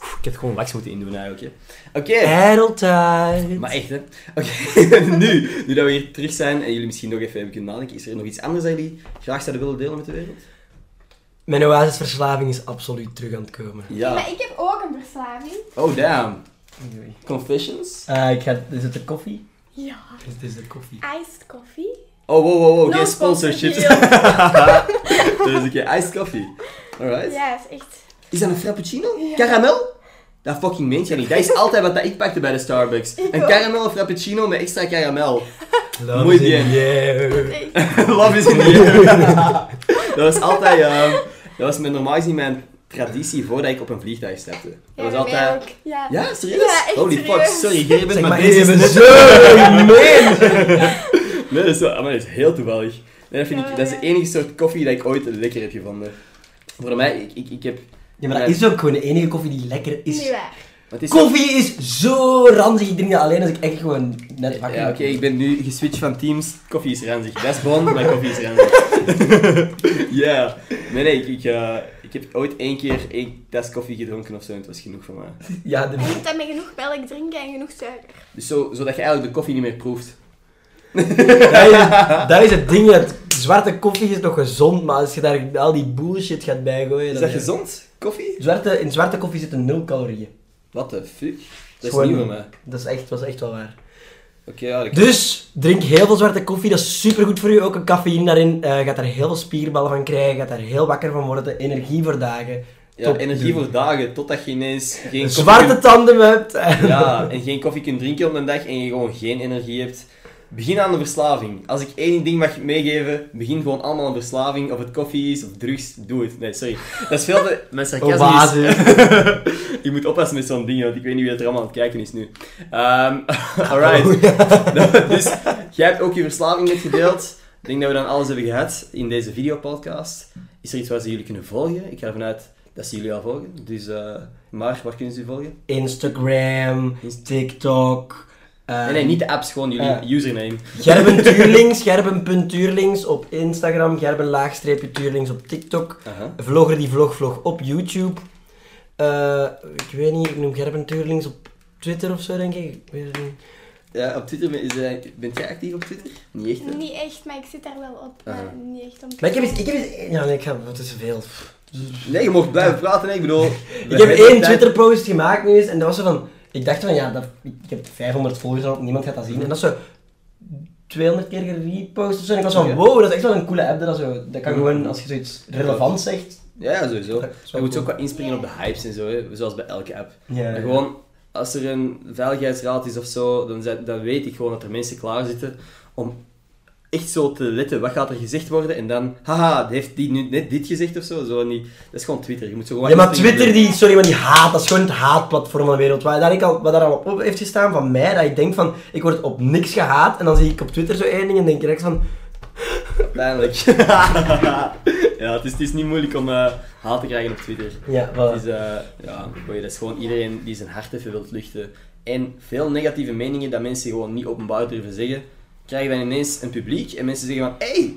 Speaker 1: Oeh, ik had gewoon wax moeten indoen eigenlijk. Oké.
Speaker 3: Ijdeltijd.
Speaker 1: Maar echt, hè. Oké, nu, nu dat we hier terug zijn en jullie misschien nog even hebben kunnen nadenken, is er nog iets anders dat jullie graag zouden willen delen met de wereld?
Speaker 3: Mijn oasisverslaving is absoluut terug aan het komen.
Speaker 1: Ja.
Speaker 4: Maar ik heb ook een verslaving.
Speaker 1: Oh, damn. Confessions?
Speaker 3: Eh, ik ga, is het de koffie?
Speaker 4: Ja.
Speaker 3: Het is de koffie.
Speaker 4: Iced coffee.
Speaker 1: Oh, wow, wow, wow,
Speaker 4: No
Speaker 1: geen dus een keer iced coffee. Alright.
Speaker 4: Ja, dat is echt...
Speaker 1: Is dat een frappuccino?
Speaker 4: Ja.
Speaker 1: Caramel? Dat fucking meent je niet. Dat is altijd wat dat ik pakte bij de Starbucks.
Speaker 4: Ik
Speaker 1: Een
Speaker 4: ook.
Speaker 1: caramel frappuccino met extra caramel.
Speaker 3: Love
Speaker 1: Muy
Speaker 3: is in
Speaker 1: bien.
Speaker 3: the air.
Speaker 1: Love is in the air. dat was altijd... ehm, dat was met normaal gezien mijn traditie voordat ik op een vliegtuig stapte. Dat was altijd...
Speaker 4: ook. Ja.
Speaker 1: Ja, serieus?
Speaker 4: Ja, echt
Speaker 1: Holy fuck, sorry, jij bent maar
Speaker 3: maar
Speaker 1: deze is net-
Speaker 3: zo.
Speaker 1: Nee, dat is, wel, maar dat is heel toevallig. Nee, dat, vind ik, dat is de enige soort koffie dat ik ooit lekker heb gevonden. Voor mij, ik, ik, ik heb...
Speaker 3: Ja, maar dat is ook gewoon de enige koffie die lekker is.
Speaker 4: Niet waar.
Speaker 1: Is
Speaker 3: Koffie is zo ranzig. Ik drink dat alleen als ik echt gewoon net wakker
Speaker 1: Ja, oké, ik ben nu geswitcht van teams. Koffie is ranzig. Dat is bon, maar koffie is ranzig. Ja. Nee, nee, ik, ik, eh, ik heb ooit één keer één tas koffie gedronken of zo en het was genoeg voor mij.
Speaker 3: Ja, de...
Speaker 4: Je moet dat met genoeg melk drinken en genoeg suiker.
Speaker 1: Dus zo, zodat je eigenlijk de koffie niet meer proeft.
Speaker 3: dat, is, dat is het ding. Dat zwarte koffie is nog gezond, maar als je daar al die bullshit gaat bijgooien...
Speaker 1: Is
Speaker 3: dan
Speaker 1: dat gezond? Koffie?
Speaker 3: Zwarte, in zwarte koffie zitten nul calorieën.
Speaker 1: What the fuck? Dat is
Speaker 3: Gewoon-
Speaker 1: nieuw voor mij.
Speaker 3: Dat is echt, is echt wel waar.
Speaker 1: Oké, ja,
Speaker 3: Dus, drink heel veel zwarte koffie, dat is supergoed voor je. Ook een cafeïne daarin. eh gaat daar heel veel spierballen van krijgen, gaat daar heel wakker van worden. Energie voor dagen.
Speaker 1: ja,
Speaker 3: top
Speaker 1: energie voor dagen, totdat je ineens geen koffie
Speaker 3: Zwarte
Speaker 1: kunt-
Speaker 3: tanden hebt.
Speaker 1: Ja, en geen koffie kunt drinken op een dag en je gewoon geen energie hebt. Begin aan de verslaving. Als ik één ding mag meegeven, begin gewoon allemaal een verslaving. Of het koffie is, of drugs, doe het. Nee, sorry. Dat is veel te... Mijn sarcasme is... je moet oppassen met zo'n ding, want ik weet niet wie er allemaal aan het kijken is nu. Ehm alright.
Speaker 3: Oh,
Speaker 1: dus, jij hebt ook je verslaving net gedeeld. Ik denk dat we dan alles hebben gehad in deze videopodcast. Is er iets waar ze jullie kunnen volgen? Ik ga ervan uit dat ze jullie al volgen. Dus, eh, maar, waar kunnen ze je volgen?
Speaker 3: Instagram, TikTok. Eh,
Speaker 1: Nee, nee, niet de apps, gewoon jullie username.
Speaker 3: Gerben Tuurlings, Gerben.tuurlings op Instagram, Gerben laagstreepje Tuurlings op TikTok. Vlogger die vlog vlog op YouTube. Eh, ik weet niet, ik noem Gerben Tuurlings op Twitter of zo, denk ik. Ik weet het niet.
Speaker 1: Ja, op Twitter, ben- is, eh, bent jij actief op Twitter? Niet echt, hè?
Speaker 4: Niet echt, maar ik zit daar wel op. Maar niet echt om
Speaker 3: Maar ik heb eens, ik heb eens, ja nee, ik ga, wat is veel.
Speaker 1: Nee, je mocht blijven praten, hè. ik bedoel...
Speaker 3: Ik heb één Twitter post gemaakt nu eens en dat was zo van, ik dacht van ja, dat, ik heb 500 volgers op, niemand gaat dat zien. En dat is zo 200 keer gerepost of zo. En ik was van, wow, dat is echt wel een coole app. Dat, zo, dat kan gewoon, als je zoiets relevant zegt.
Speaker 1: Ja, ja, sowieso. Je
Speaker 3: wel
Speaker 1: moet ook wat inspringen op de hypes en zo, hè. zoals bij elke app.
Speaker 3: Ja,
Speaker 1: En gewoon, als er een veiligheidsraad is of zo, dan, dan weet ik gewoon dat er mensen klaar zitten om echt zo te letten, wat gaat er gezegd worden, en dan, haha, heeft die nu net dit gezegd of zo, zo niet. Dat is gewoon Twitter, je moet zo gewoon
Speaker 3: Ja, maar Twitter, die, sorry, maar die haat, dat is gewoon het haatplatform van de wereld. Waar, daar ik al, wat daar al op heeft gestaan van mij, dat ik denk van, ik word op niks gehaat. En dan zie ik op Twitter zo één ding en denk ik direct van,
Speaker 1: Pijnlijk. ja, het is, het is niet moeilijk om eh, haat te krijgen op Twitter.
Speaker 3: ja,
Speaker 1: Het is, eh, ja, boy, dat is gewoon iedereen die zijn hart even wilt luchten. En veel negatieve meningen dat mensen gewoon niet openbaar durven zeggen, krijgen dan ineens een publiek en mensen zeggen van, hey,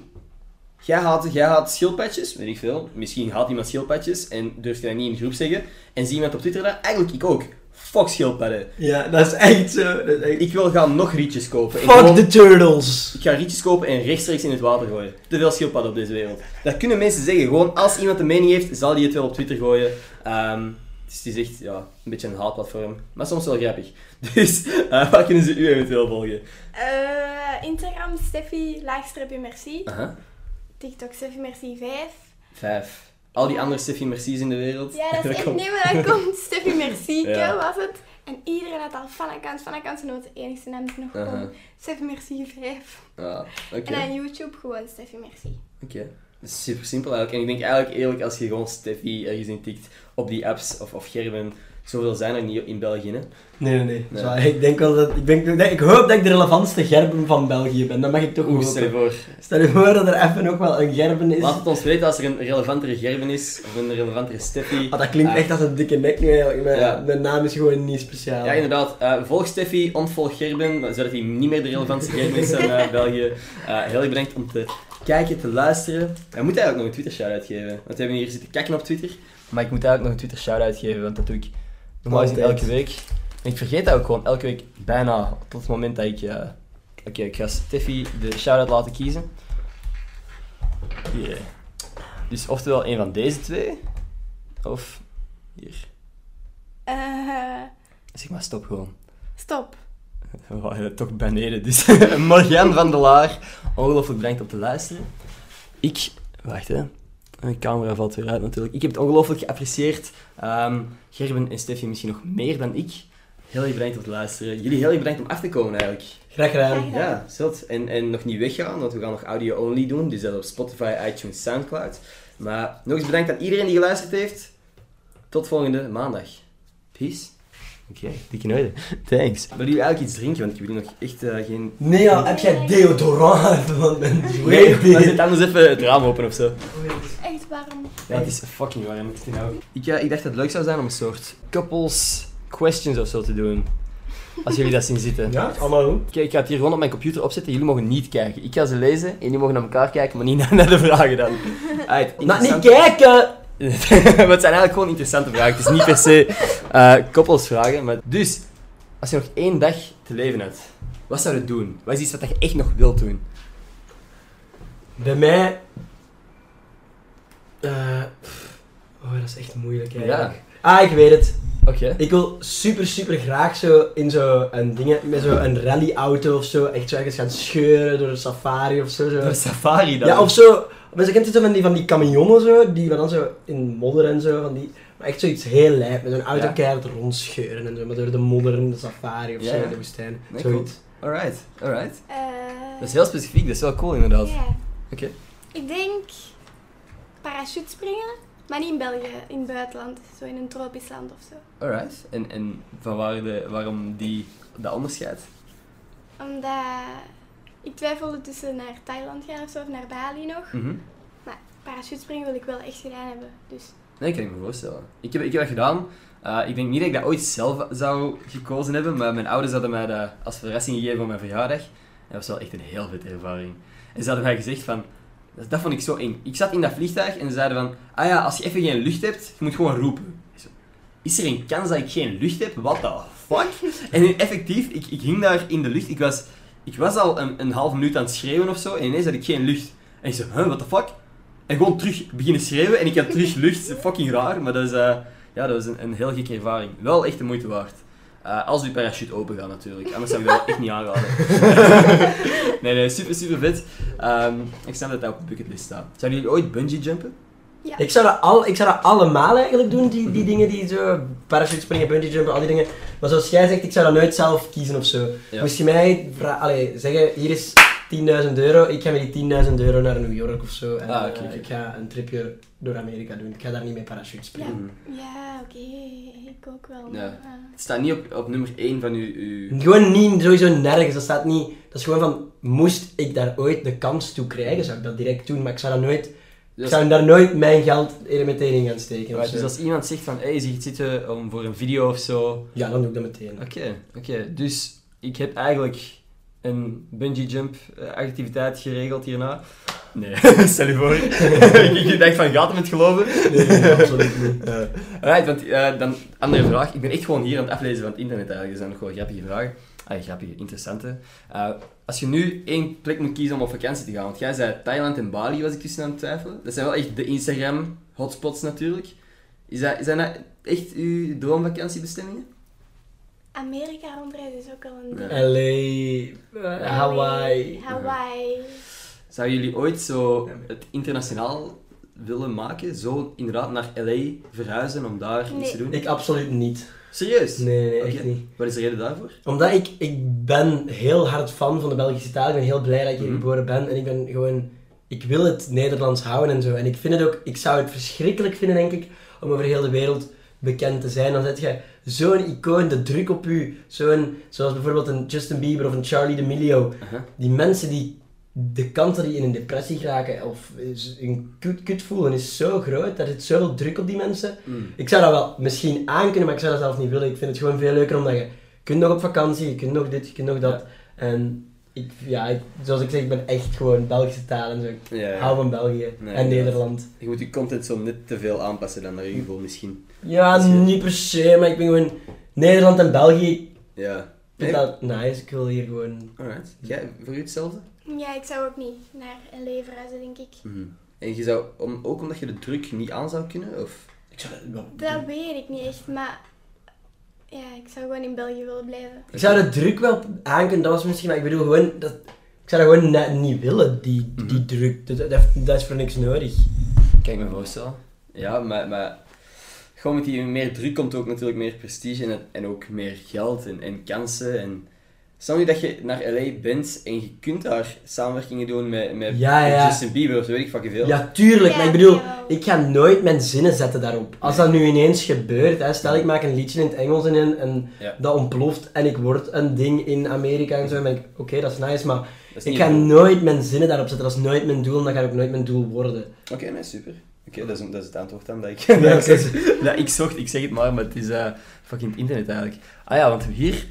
Speaker 1: jij haat, jij haat schildpadjes, weet ik veel. Misschien haat iemand schildpadjes en durft je dat niet in de groep zeggen. En zie iemand op Twitter dat, eigenlijk ik ook. Fuck schildpadden.
Speaker 3: Ja, dat is echt zo. Dat is echt...
Speaker 1: Ik wil gaan nog rietjes kopen. En
Speaker 3: Fuck
Speaker 1: gewoon-
Speaker 3: the turtles.
Speaker 1: ik ga rietjes kopen en rechtstreeks in het water gooien. Te veel schildpadden op deze wereld. Dat kunnen mensen zeggen. Gewoon als iemand een mening heeft, zal hij het wel op Twitter gooien. Ehm, Dus het is echt ja, een beetje een haatplatform, maar soms wel grappig. Dus eh, waar kunnen ze u eventueel volgen?
Speaker 4: Eh, Instagram, Steffi, laagstreepje merci. TikTok, Steffi merci 5.
Speaker 1: Vijf. Al die andere Steffi Mercies in de wereld.
Speaker 4: Ja, dat is echt... Nee, maar dat komt. Steffi merci,
Speaker 1: Ja.
Speaker 4: was het. En iedereen had al fanaccount, fanaccount. En de enigste naam die nog komt. Steffi merci 5.
Speaker 1: Ja, oké.
Speaker 4: En aan YouTube gewoon Steffi merci.
Speaker 1: Oké. Is super simpel eigenlijk. En ik denk eigenlijk eerlijk, als je gewoon Steffi ergens intikt op die apps of, of Gerben, zoveel zijn er niet in België. Hè?
Speaker 3: Nee, nee, nee.
Speaker 1: Nee.
Speaker 3: Zo, ik denk wel dat... Ik, denk, denk- ik hoop dat ik de relevantste gerben van België ben. Dat mag ik toch
Speaker 1: Oeh, stel je voor.
Speaker 3: Stel je voor dat er even nog wel een gerben is.
Speaker 1: Laat het ons weten als er een relevantere Gerben is, of een relevantere Steffi.
Speaker 3: Ah, dat klinkt
Speaker 1: Ah.
Speaker 3: echt als een dikke nek nu eigenlijk. Mijn,
Speaker 1: Ja.
Speaker 3: mijn naam is gewoon niet speciaal.
Speaker 1: Ja, inderdaad. Eh, volg Steffi, ontvolg Gerben, zodat hij niet meer de relevantste Gerben is in eh, België. Eh, heel erg bedankt om te kijken, te luisteren. Hij moet eigenlijk nog een Twitter shout-out geven. Want we hebben hier zitten kijken op Twitter. Maar ik moet eigenlijk nog een Twitter shout-out geven, want dat doe ik normaal gezien elke week. En ik vergeet dat ook gewoon elke week bijna tot het moment dat ik... eh, Oké, ik ga Steffi de shout-out laten kiezen. Yeah. Dus oftewel een van deze twee, of hier.
Speaker 4: Eh,
Speaker 1: Zeg maar stop gewoon.
Speaker 4: stop.
Speaker 1: Ja, toch beneden. Dus Morgan van der Laar, ongelooflijk bedankt om te luisteren. Ik, wacht hè, mijn camera valt weer uit natuurlijk. Ik heb het ongelooflijk geapprecieerd. Ehm, Gerben en Steffi misschien nog meer dan ik. Heel erg bedankt om te luisteren. Jullie heel erg bedankt om af te komen eigenlijk.
Speaker 3: Graag gedaan.
Speaker 4: Graag gedaan.
Speaker 1: Ja, zot. En, en nog niet weggaan, want we gaan nog audio-only doen. Dus dat op Spotify, iTunes, Soundcloud. Maar nog eens bedankt aan iedereen die geluisterd heeft. Tot volgende maandag. Peace. Oké, dikke nooit. Thanks. Wil jullie eigenlijk iets drinken? Want ik wil nog echt eh, geen...
Speaker 3: Nee, ja, heb jij deodorant? Want mijn
Speaker 1: Nee, maar zet anders even het raam open of zo.
Speaker 4: Echt warm.
Speaker 1: Ja, het is fucking warm. Ik, ik, ik dacht dat het leuk zou zijn om een soort couples questions of zo te doen. Als jullie dat zien zitten.
Speaker 3: Ja, allemaal goed.
Speaker 1: Oké, ik ga het hier gewoon op mijn computer opzetten. Jullie mogen niet kijken. Ik ga ze lezen en jullie mogen naar elkaar kijken, maar niet naar, de vragen dan.
Speaker 3: Maar niet kijken!
Speaker 1: maar het zijn eigenlijk gewoon interessante vragen. Het is niet per se eh koppelsvragen. Maar dus, als je nog één dag te leven hebt, wat zou je doen? Wat is iets wat je echt nog wilt doen?
Speaker 3: Bij mij... Eh, pff, oh, dat is echt moeilijk eigenlijk. Ah, ik weet het.
Speaker 1: Oké.
Speaker 3: Ik wil super, super graag zo in zo een dingen, met zo een rallyauto of zo, echt zo ergens gaan scheuren door een safari of zo. zo.
Speaker 1: Een safari dan?
Speaker 3: Ja, of zo. Maar ze kent het zo van die, van die camionnen zo, die dan zo in modder en zo, van die... Maar echt zoiets heel lijp, met zo'n auto
Speaker 1: Ja.
Speaker 3: keihard rondscheuren en zo, maar door de modder in de safari of
Speaker 1: Ja,
Speaker 3: zo, in de woestijn.
Speaker 1: Nee,
Speaker 3: zoiets.
Speaker 1: Alright, alright.
Speaker 4: Eh,
Speaker 1: Dat is heel specifiek, dat is wel cool inderdaad.
Speaker 4: Ja.
Speaker 1: Oké.
Speaker 4: Ik denk parachute springen, maar niet in België, in het buitenland. Zo in een tropisch land of zo.
Speaker 1: Alright. En, en van waar de, waarom die, dat onderscheid?
Speaker 4: Omdat ik twijfelde tussen naar Thailand gaan of zo, of naar Bali nog.
Speaker 1: Mhm.
Speaker 4: Maar parachute springen wil ik wel echt gedaan hebben. Dus
Speaker 1: Nee, kan ik me voorstellen. Ik heb, ik heb dat gedaan. Eh, ik denk niet dat ik dat ooit zelf zou gekozen hebben, maar mijn ouders hadden mij dat als verrassing gegeven voor mijn verjaardag. En dat was wel echt een heel vette ervaring. En ze hadden mij gezegd van... Dat, dat vond ik zo eng. Ik zat in dat vliegtuig en ze zeiden van... Ah ja, als je even geen lucht hebt, je moet gewoon roepen. Zo, Is er een kans dat ik geen lucht heb? What the fuck? En effectief, ik, ik hing daar in de lucht. Ik was, ik was al een, een half minuut aan het schreeuwen of zo. En ineens had ik geen lucht. En ik zo, huh, what the fuck? En gewoon terug beginnen schreeuwen en ik had terug lucht. Fucking raar, maar dat is, eh, ja, dat was een, een heel gekke ervaring. Wel echt de moeite waard. Eh, als uw parachute open gaat natuurlijk, anders zou ik dat wel echt niet aanraden. nee, nee, super, super vet. Ehm, ik snap dat dat op de bucketlist staat. Zouden jullie ooit bungee jumpen?
Speaker 4: Ja.
Speaker 3: Ik zou, dat al, ik zou dat allemaal eigenlijk doen, die, die dingen die zo, parachute springen, bungee jumpen, al die dingen. Maar zoals jij zegt, ik zou dat nooit zelf kiezen of zo.
Speaker 1: Ja.
Speaker 3: Moest je mij allee, zeggen, hier is 10.000 euro, ik ga met die 10.000 euro naar New York of zo. En
Speaker 1: Ah,
Speaker 3: eh, ik ga een tripje door Amerika doen. Ik ga daar niet mee parachute springen.
Speaker 4: ja oké, ik ook wel.
Speaker 1: Ja. Het staat niet op, op nummer 1 van uw... uw...
Speaker 3: Gewoon niet, sowieso nergens. Dat staat niet, dat is gewoon van, moest ik daar ooit de kans toe krijgen, zou ik dat direct doen. Maar ik zou, dat nooit, ik
Speaker 1: Dus,
Speaker 3: zou daar nooit mijn geld er meteen in gaan steken.
Speaker 1: Right, dus als iemand zegt van, hey, zie je zitten om voor een video of zo,
Speaker 3: Ja, dan doe ik dat meteen.
Speaker 1: Oké, oké. Dus ik heb eigenlijk een bungee jump eh, activiteit geregeld hierna. Nee, stel je voor. ik, dacht van, gaat hem het geloven?
Speaker 3: Nee, nee, absoluut niet.
Speaker 1: Eh, alright, want eh, dan, andere vraag. Ik ben echt gewoon hier aan het aflezen van het internet eigenlijk. Er zijn nog wel grappige vragen. Ah, grappige, interessante. Eh, als je nu één plek moet kiezen om op vakantie te gaan, want jij zei Thailand en Bali was ik tussen aan het twijfelen. Dat zijn wel echt de Instagram hotspots natuurlijk. Is dat, is dat nou echt uw droomvakantiebestemmingen?
Speaker 4: Amerika rondreizen is ook al een.
Speaker 1: Ja.
Speaker 3: LA, Hawaii.
Speaker 4: Hawaii.
Speaker 1: Zouden jullie ooit zo het internationaal willen maken? Zo inderdaad naar LA verhuizen om daar iets te doen?
Speaker 3: Ik absoluut niet.
Speaker 1: Serieus?
Speaker 3: Nee, nee, echt niet.
Speaker 1: Wat is de reden daarvoor?
Speaker 3: Omdat ik, ik ben heel hard fan van de Belgische taal. Ik ben heel blij dat ik hier
Speaker 1: Mhm.
Speaker 3: geboren ben. En ik ben gewoon... Ik wil het Nederlands houden en zo. En ik vind het ook... Ik zou het verschrikkelijk vinden, denk ik, om over heel de wereld bekend te zijn. Dan zet je zo'n icoon, de druk op u. Zo'n... Zoals bijvoorbeeld een Justin Bieber of een Charlie D'Amelio.
Speaker 1: Aha.
Speaker 3: Die mensen die... De kans dat die in een depressie geraken of een kut, kut voelen is zo groot. Daar zit zoveel druk op die mensen.
Speaker 1: Mm.
Speaker 3: Ik zou dat wel misschien aankunnen, maar ik zou dat zelf niet willen. Ik vind het gewoon veel leuker omdat je kunt nog op vakantie, je kunt nog dit, je kunt nog dat. En ik, ja, ik, zoals ik zeg, ik ben echt gewoon Belgische taal en zo. Ik
Speaker 1: Ja, ja.
Speaker 3: hou van België
Speaker 1: Nee,
Speaker 3: en. Nederland.
Speaker 1: Je moet je content zo net te veel aanpassen dan naar je gevoel misschien.
Speaker 3: Ja, niet per se, maar ik ben gewoon Nederland en België. Ik
Speaker 1: Ja.
Speaker 3: vind
Speaker 1: Nee?
Speaker 3: dat nice. Ik wil hier gewoon.
Speaker 1: Alright. Jij, voor u hetzelfde?
Speaker 4: Ja, ik zou ook niet naar LA verhuizen, denk ik.
Speaker 1: Mhm. En je zou, om, ook omdat je de druk niet aan zou kunnen? Of?
Speaker 3: Ik zou dat,
Speaker 4: Dat weet ik niet echt, maar ja, ik zou gewoon in België willen blijven.
Speaker 3: ik zou de druk wel aankunnen, dat was misschien, maar ik bedoel gewoon dat. Ik zou dat gewoon net niet willen, die, die
Speaker 1: Mhm.
Speaker 3: druk. Dat, dat, dat is voor niks nodig.
Speaker 1: Kan ik me voorstellen. Ja, maar, maar gewoon met die meer druk komt ook natuurlijk meer prestige en, en ook meer geld en, en kansen. En... Stel nu dat je naar LA bent en je kunt daar samenwerkingen doen met, met,
Speaker 3: Ja,
Speaker 1: met
Speaker 3: ja.
Speaker 1: Justin Bieber of zo weet ik fucking veel.
Speaker 3: Ja, tuurlijk,
Speaker 4: Ja,
Speaker 3: maar ik bedoel, ik ga nooit mijn zinnen zetten daarop. Als dat nu ineens gebeurt, hè, stel ik maak een liedje in het Engels en, in, en
Speaker 1: Ja.
Speaker 3: dat ontploft en ik word een ding in Amerika en zo, dan ben ik, oké, dat is nice, maar
Speaker 1: is
Speaker 3: ik ga nooit mijn zinnen daarop zetten. Dat is nooit mijn doel en dat gaat ook nooit mijn doel worden.
Speaker 1: Oké, nee, super. Oké, dat, is, dat is het antwoord dan dat ik,
Speaker 3: Ja,
Speaker 1: dat, ik dat zocht. Ik zeg het maar, maar het is eh, fucking het internet eigenlijk. Ah ja, want hier...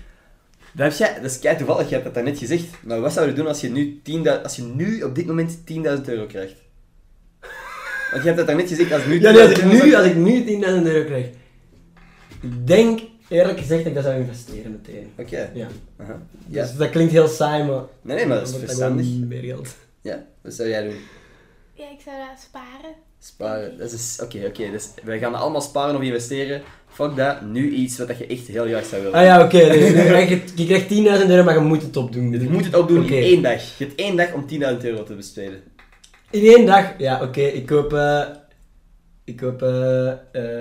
Speaker 1: Dat, heb jij, dat is kei toevallig, je hebt dat daarnet gezegd. Maar wat zou je doen als je nu, 10.000 als je nu op dit moment 10.000 euro krijgt? Want je hebt dat daarnet gezegd, als nu
Speaker 3: Ja, nee, als ik
Speaker 1: 10.000 euro
Speaker 3: nu, als ik nu 10.000 euro krijg, ik denk eerlijk gezegd dat ik dat zou investeren meteen.
Speaker 1: Oké.
Speaker 3: Ja.
Speaker 1: Aha. Ja.
Speaker 3: Dus dat klinkt heel saai, maar...
Speaker 1: Nee, nee, maar dat is verstandig.
Speaker 3: meer geld.
Speaker 1: Ja, wat zou jij doen?
Speaker 4: Ja, ik zou dat sparen.
Speaker 1: Sparen. Dat is... Oké, oké. dus wij gaan allemaal sparen of investeren. Fuck dat. Nu iets wat je echt heel graag zou willen.
Speaker 3: Ah ja, oké, krijg je, krijgt 10.000 euro, maar je moet het opdoen.
Speaker 1: Je moet het opdoen
Speaker 3: Oké.
Speaker 1: in één dag. Je hebt één dag om 10.000 euro te besteden.
Speaker 3: In één dag? Ja, oké. Ik koop... eh, ik koop eh, eh,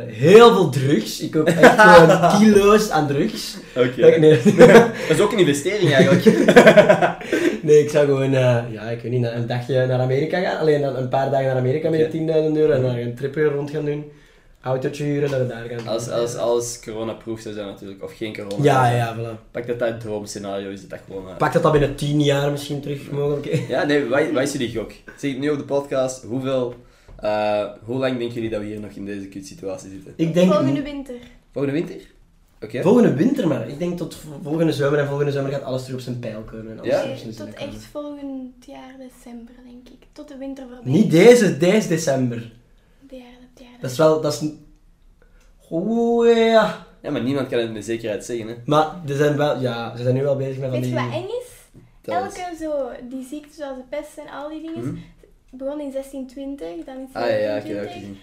Speaker 3: heel veel drugs. Ik koop echt gewoon kilo's aan drugs.
Speaker 1: Oké.
Speaker 3: Dat- Nee,
Speaker 1: dat is ook een investering eigenlijk.
Speaker 3: nee, ik zou gewoon... eh, ja, ik weet niet, een dagje naar Amerika gaan. Alleen dan een paar dagen naar Amerika met
Speaker 1: Oké.
Speaker 3: die 10.000 euro. En dan een tripje rond gaan doen. Autootje huren, naar daar gaan.
Speaker 1: Als, als alles coronaproof zou zijn natuurlijk. Of geen corona.
Speaker 3: Ja, ja, voilà.
Speaker 1: Pak dat dat het droomscenario is. Dat dat gewoon... eh,
Speaker 3: Pak dat dat binnen 10 jaar misschien terug mogelijk is.
Speaker 1: Ja, nee, wij, wij jullie gok. Zeg het nu op de podcast. Hoeveel... eh, hoe lang denken jullie dat we hier nog in deze kutsituatie zitten?
Speaker 3: Ik denk...
Speaker 4: Volgende winter.
Speaker 1: Volgende winter? Oké.
Speaker 3: Volgende winter maar. Ik denk tot vo- volgende zomer. En volgende zomer gaat alles terug op zijn pijl komen. En alles
Speaker 1: Ja?
Speaker 3: terug
Speaker 4: tot
Speaker 3: komen.
Speaker 4: echt volgend jaar december, denk ik. Tot de winter voorbij.
Speaker 3: Niet deze, deze december.
Speaker 4: De jaar, het jaar.
Speaker 3: Dat is wel, dat is... Oeh, ja.
Speaker 1: Ja, maar niemand kan het met zekerheid zeggen, hè.
Speaker 3: Maar ze zijn wel, ja, ze zijn nu wel bezig met van
Speaker 4: Weet je
Speaker 3: die...
Speaker 4: wat eng is?
Speaker 1: Dat is-
Speaker 4: Elke zo, die ziekte zoals de pest en al die dingen,
Speaker 1: Mhm.
Speaker 4: Begon in 1620, dan in
Speaker 1: Ah ja, ja, ik heb dat ook
Speaker 4: 1720,
Speaker 1: gezien.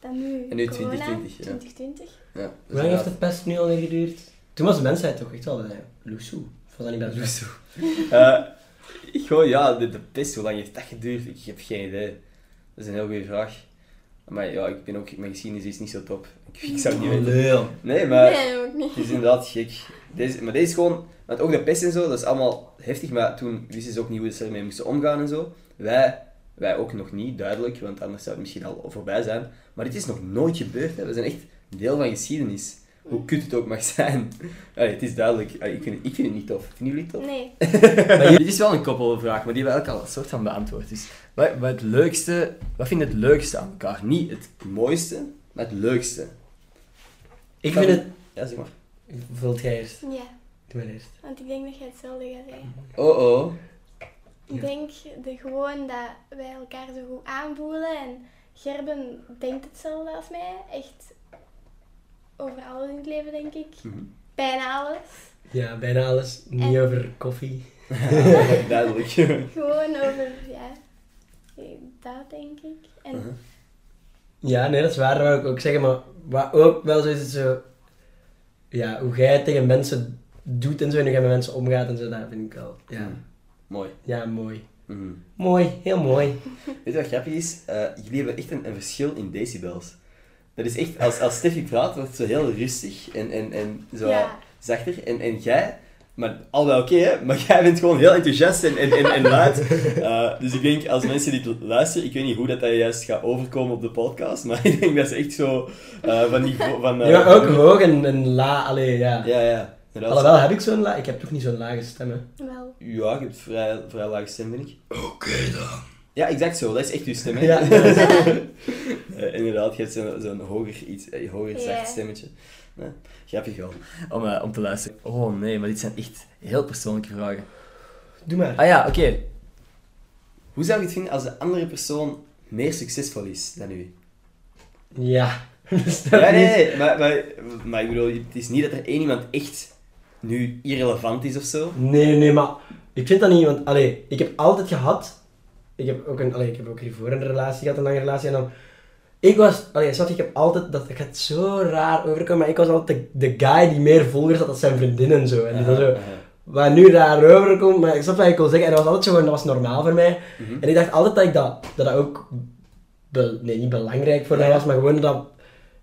Speaker 4: dan nu,
Speaker 1: En nu
Speaker 4: corona,
Speaker 1: 2020, ja.
Speaker 4: 2020.
Speaker 1: Ja, dat
Speaker 3: Hoe lang heeft de pest nu alweer geduurd? Toen was de mensheid toch echt wel... Uh, Loesoe. Of was dat niet bij
Speaker 1: Zo. Eh, ik gewoon, ja, de, de pest, hoe lang heeft dat geduurd? Ik heb geen idee. Dat is een heel goede vraag. Maar ja, ik ben ook, mijn geschiedenis is niet zo top. Ik, ik zou het niet weten.
Speaker 3: Leel.
Speaker 1: Nee, maar
Speaker 4: nee, ook niet.
Speaker 1: het is inderdaad gek. Deze, maar deze is gewoon, want ook de pest en zo, dat is allemaal heftig, maar toen wisten ze ook niet hoe ze ermee moesten omgaan en zo. Wij, wij ook nog niet, duidelijk, want anders zou het misschien al voorbij zijn. Maar dit is nog nooit gebeurd, hè. we zijn echt deel van geschiedenis. Hoe kut het ook mag zijn. Allee, het is duidelijk, Allee, ik, vind het, ik vind het niet tof. Vinden jullie het tof?
Speaker 4: Nee.
Speaker 1: Maar dit is wel een koppelvraag, maar die hebben we ook al een soort van beantwoord. Dus wat, wat, het leukste, wat vind je het leukste aan elkaar? Niet het mooiste, maar het leukste.
Speaker 3: Ik vind het...
Speaker 1: Ja, zeg maar.
Speaker 3: Vult jij eerst.
Speaker 4: Ja,
Speaker 3: Doe maar eerst.
Speaker 4: want ik denk dat jij hetzelfde gaat zeggen.
Speaker 1: Oh oh.
Speaker 4: Ik denk de, gewoon dat wij elkaar zo goed aanvoelen en Gerben denkt hetzelfde als mij. Echt over alles in het leven, denk ik.
Speaker 1: Mhm.
Speaker 4: Bijna alles.
Speaker 3: Ja, bijna alles. Niet
Speaker 4: En-
Speaker 3: over koffie.
Speaker 1: Duidelijk.
Speaker 4: Gewoon over, ja, dat denk ik. En
Speaker 1: Mhm.
Speaker 3: Ja, nee, dat is waar. Dat wou ik ook zeggen. Maar Wat ook wel zo is, het zo... Ja, hoe jij het tegen mensen doet en zo, en hoe jij met mensen omgaat en zo, dat vind ik wel... Ja,
Speaker 1: Mooi.
Speaker 3: ja mooi.
Speaker 1: Mhm.
Speaker 3: Mooi, heel mooi.
Speaker 1: Weet je wat grappig is? Eh, jullie hebben echt een, een verschil in decibels. Dat is echt, als, als Steffi praat, wordt zo heel rustig en, en, en zo
Speaker 4: Ja.
Speaker 1: zachter. En, en jij, maar al wel oké, hè, maar jij bent gewoon heel enthousiast en, en, en, en luid. Eh, dus ik denk, als mensen dit luisteren, ik weet niet hoe dat, dat juist gaat overkomen op de podcast, maar ik denk dat ze echt zo eh, van die... Van,
Speaker 3: Ja, ook hoog en, en la, allee, ja.
Speaker 1: Ja, ja.
Speaker 3: Alhoewel, heb ik zo'n la... Ik heb toch niet zo'n lage stem, hè.
Speaker 4: Wel.
Speaker 1: Ja, je hebt vrij, vrij lage stem, vind ik. Oké dan. Ja, exact zo. Dat is echt uw stem, hè?
Speaker 3: Ja.
Speaker 1: Eh, inderdaad, je hebt zo'n zo'n hoger, iets, eh, hoger
Speaker 4: Ja.
Speaker 1: zacht stemmetje. Nee, grappig wel. Om, eh, om te luisteren. Oh nee, maar dit zijn echt heel persoonlijke vragen.
Speaker 3: Doe maar.
Speaker 1: Ah ja, oké. Hoe zou je het vinden als de andere persoon meer succesvol is dan u?
Speaker 3: Ja. Dat
Speaker 1: Ja, nee,
Speaker 3: is-
Speaker 1: nee, maar, maar, maar ik bedoel, het is niet dat er één iemand echt nu irrelevant is of zo.
Speaker 3: Nee, nee, maar ik vind dat niet, want allee, ik heb altijd gehad. Ik heb ook een, allee, ik heb ook hiervoor een relatie gehad, een lange relatie. En dan, ik was, allee, je, ik heb altijd, dat gaat zo raar overkomen, maar ik was altijd de, de guy die meer volgers had dan zijn vriendin en zo. En dan zo, wat nu raar overkomt, maar ik snap wat ik wil zeggen. En dat was altijd zo, gewoon- dat was normaal voor mij.
Speaker 1: Mhm.
Speaker 3: En ik dacht altijd dat ik dat, dat, dat ook, be- nee, niet belangrijk voor mij was, maar gewoon dat,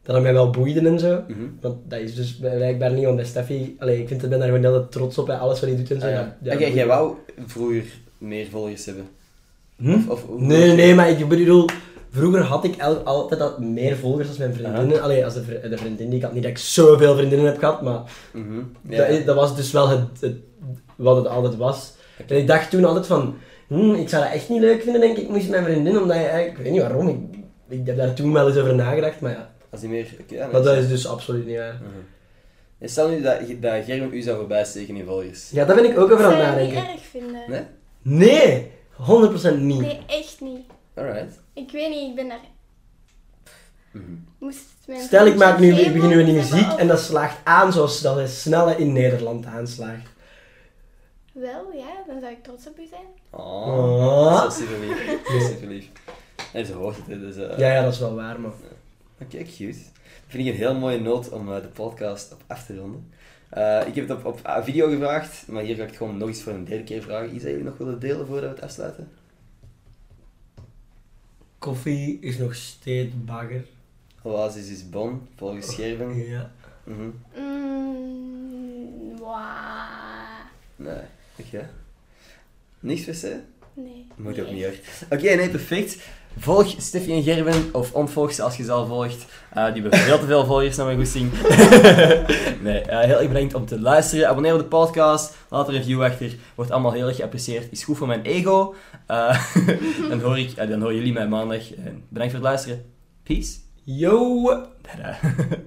Speaker 3: dat het mij wel boeide en zo.
Speaker 1: Mhm.
Speaker 3: Want dat is dus blijkbaar niet, want bij Steffi, allee, ik vind, ik ben daar gewoon heel trots op, bij alles wat hij doet en zo.
Speaker 1: Ah, ja. Oké, jij wou vroeger meer volgers hebben.
Speaker 3: Hm?
Speaker 1: Of, of,
Speaker 3: Nee, nee, maar ik bedoel, vroeger had ik altijd dat meer volgers als mijn vriendinnen. Allee, als de, vri- de vriendin die ik had. Niet dat ik zoveel vriendinnen heb gehad, maar
Speaker 1: Mhm. Ja.
Speaker 3: dat, dat was dus wel het, het, wat het altijd was. En ik dacht toen altijd van, hm, ik zou dat echt niet leuk vinden, denk ik, moest mijn vriendin, omdat je, ik weet niet waarom, ik, ik heb daar toen wel eens over nagedacht, maar ja.
Speaker 1: Als die meer... oké, ja,
Speaker 3: Maar dat is dus absoluut niet waar.
Speaker 1: Mhm. En stel nu dat, dat Gerben u zou voorbij steken in volgers.
Speaker 3: Ja, daar ben ik ook over aan het
Speaker 4: zou je niet
Speaker 3: nadenken.
Speaker 4: erg vinden.
Speaker 1: Nee?
Speaker 3: Nee, 100% niet.
Speaker 4: Nee, echt niet.
Speaker 1: Alright.
Speaker 4: Ik weet niet, ik ben daar...
Speaker 1: Mhm.
Speaker 4: Moest mijn
Speaker 3: Stel ik maak nu, ik begin nu een
Speaker 4: geen
Speaker 3: muziek en dat slaagt aan zoals dat hij snelle in Nederland aanslaagt.
Speaker 4: Wel, ja, dan zou ik trots op u zijn.
Speaker 1: Oh,
Speaker 3: Oh.
Speaker 1: dat is super lief. Dat is super lief. Nee, ze hoort het, dus... eh,
Speaker 3: Ja, ja, dat is wel waar, maar...
Speaker 1: Oké, cute. Dat vind ik een heel mooie noot om eh, de podcast op af te ronden. Eh, ik heb het op, op eh, video gevraagd, maar hier ga ik het gewoon nog eens voor een derde keer vragen. Iets dat jullie nog willen delen voordat we het afsluiten?
Speaker 3: Koffie is nog steeds bagger.
Speaker 1: Oasis is bon, volgens Scherven.
Speaker 3: Ja.
Speaker 1: Mhm.
Speaker 4: Mm, wauw.
Speaker 1: Nee, oké. Niks per se?
Speaker 4: Nee.
Speaker 1: Moet ook niet hoor. Oké, nee, perfect. Volg Steffi en Gerben, of ontvolg ze als je ze al volgt. Eh, die hebben veel te veel volgers naar mijn goesting. nee, eh, heel erg bedankt om te luisteren. Abonneer op de podcast, laat een review achter. Wordt allemaal heel erg geapprecieerd. Is goed voor mijn ego. Eh, dan, hoor ik, dan horen jullie mij maandag. En bedankt voor het luisteren. Peace.
Speaker 3: Yo!
Speaker 1: Tada.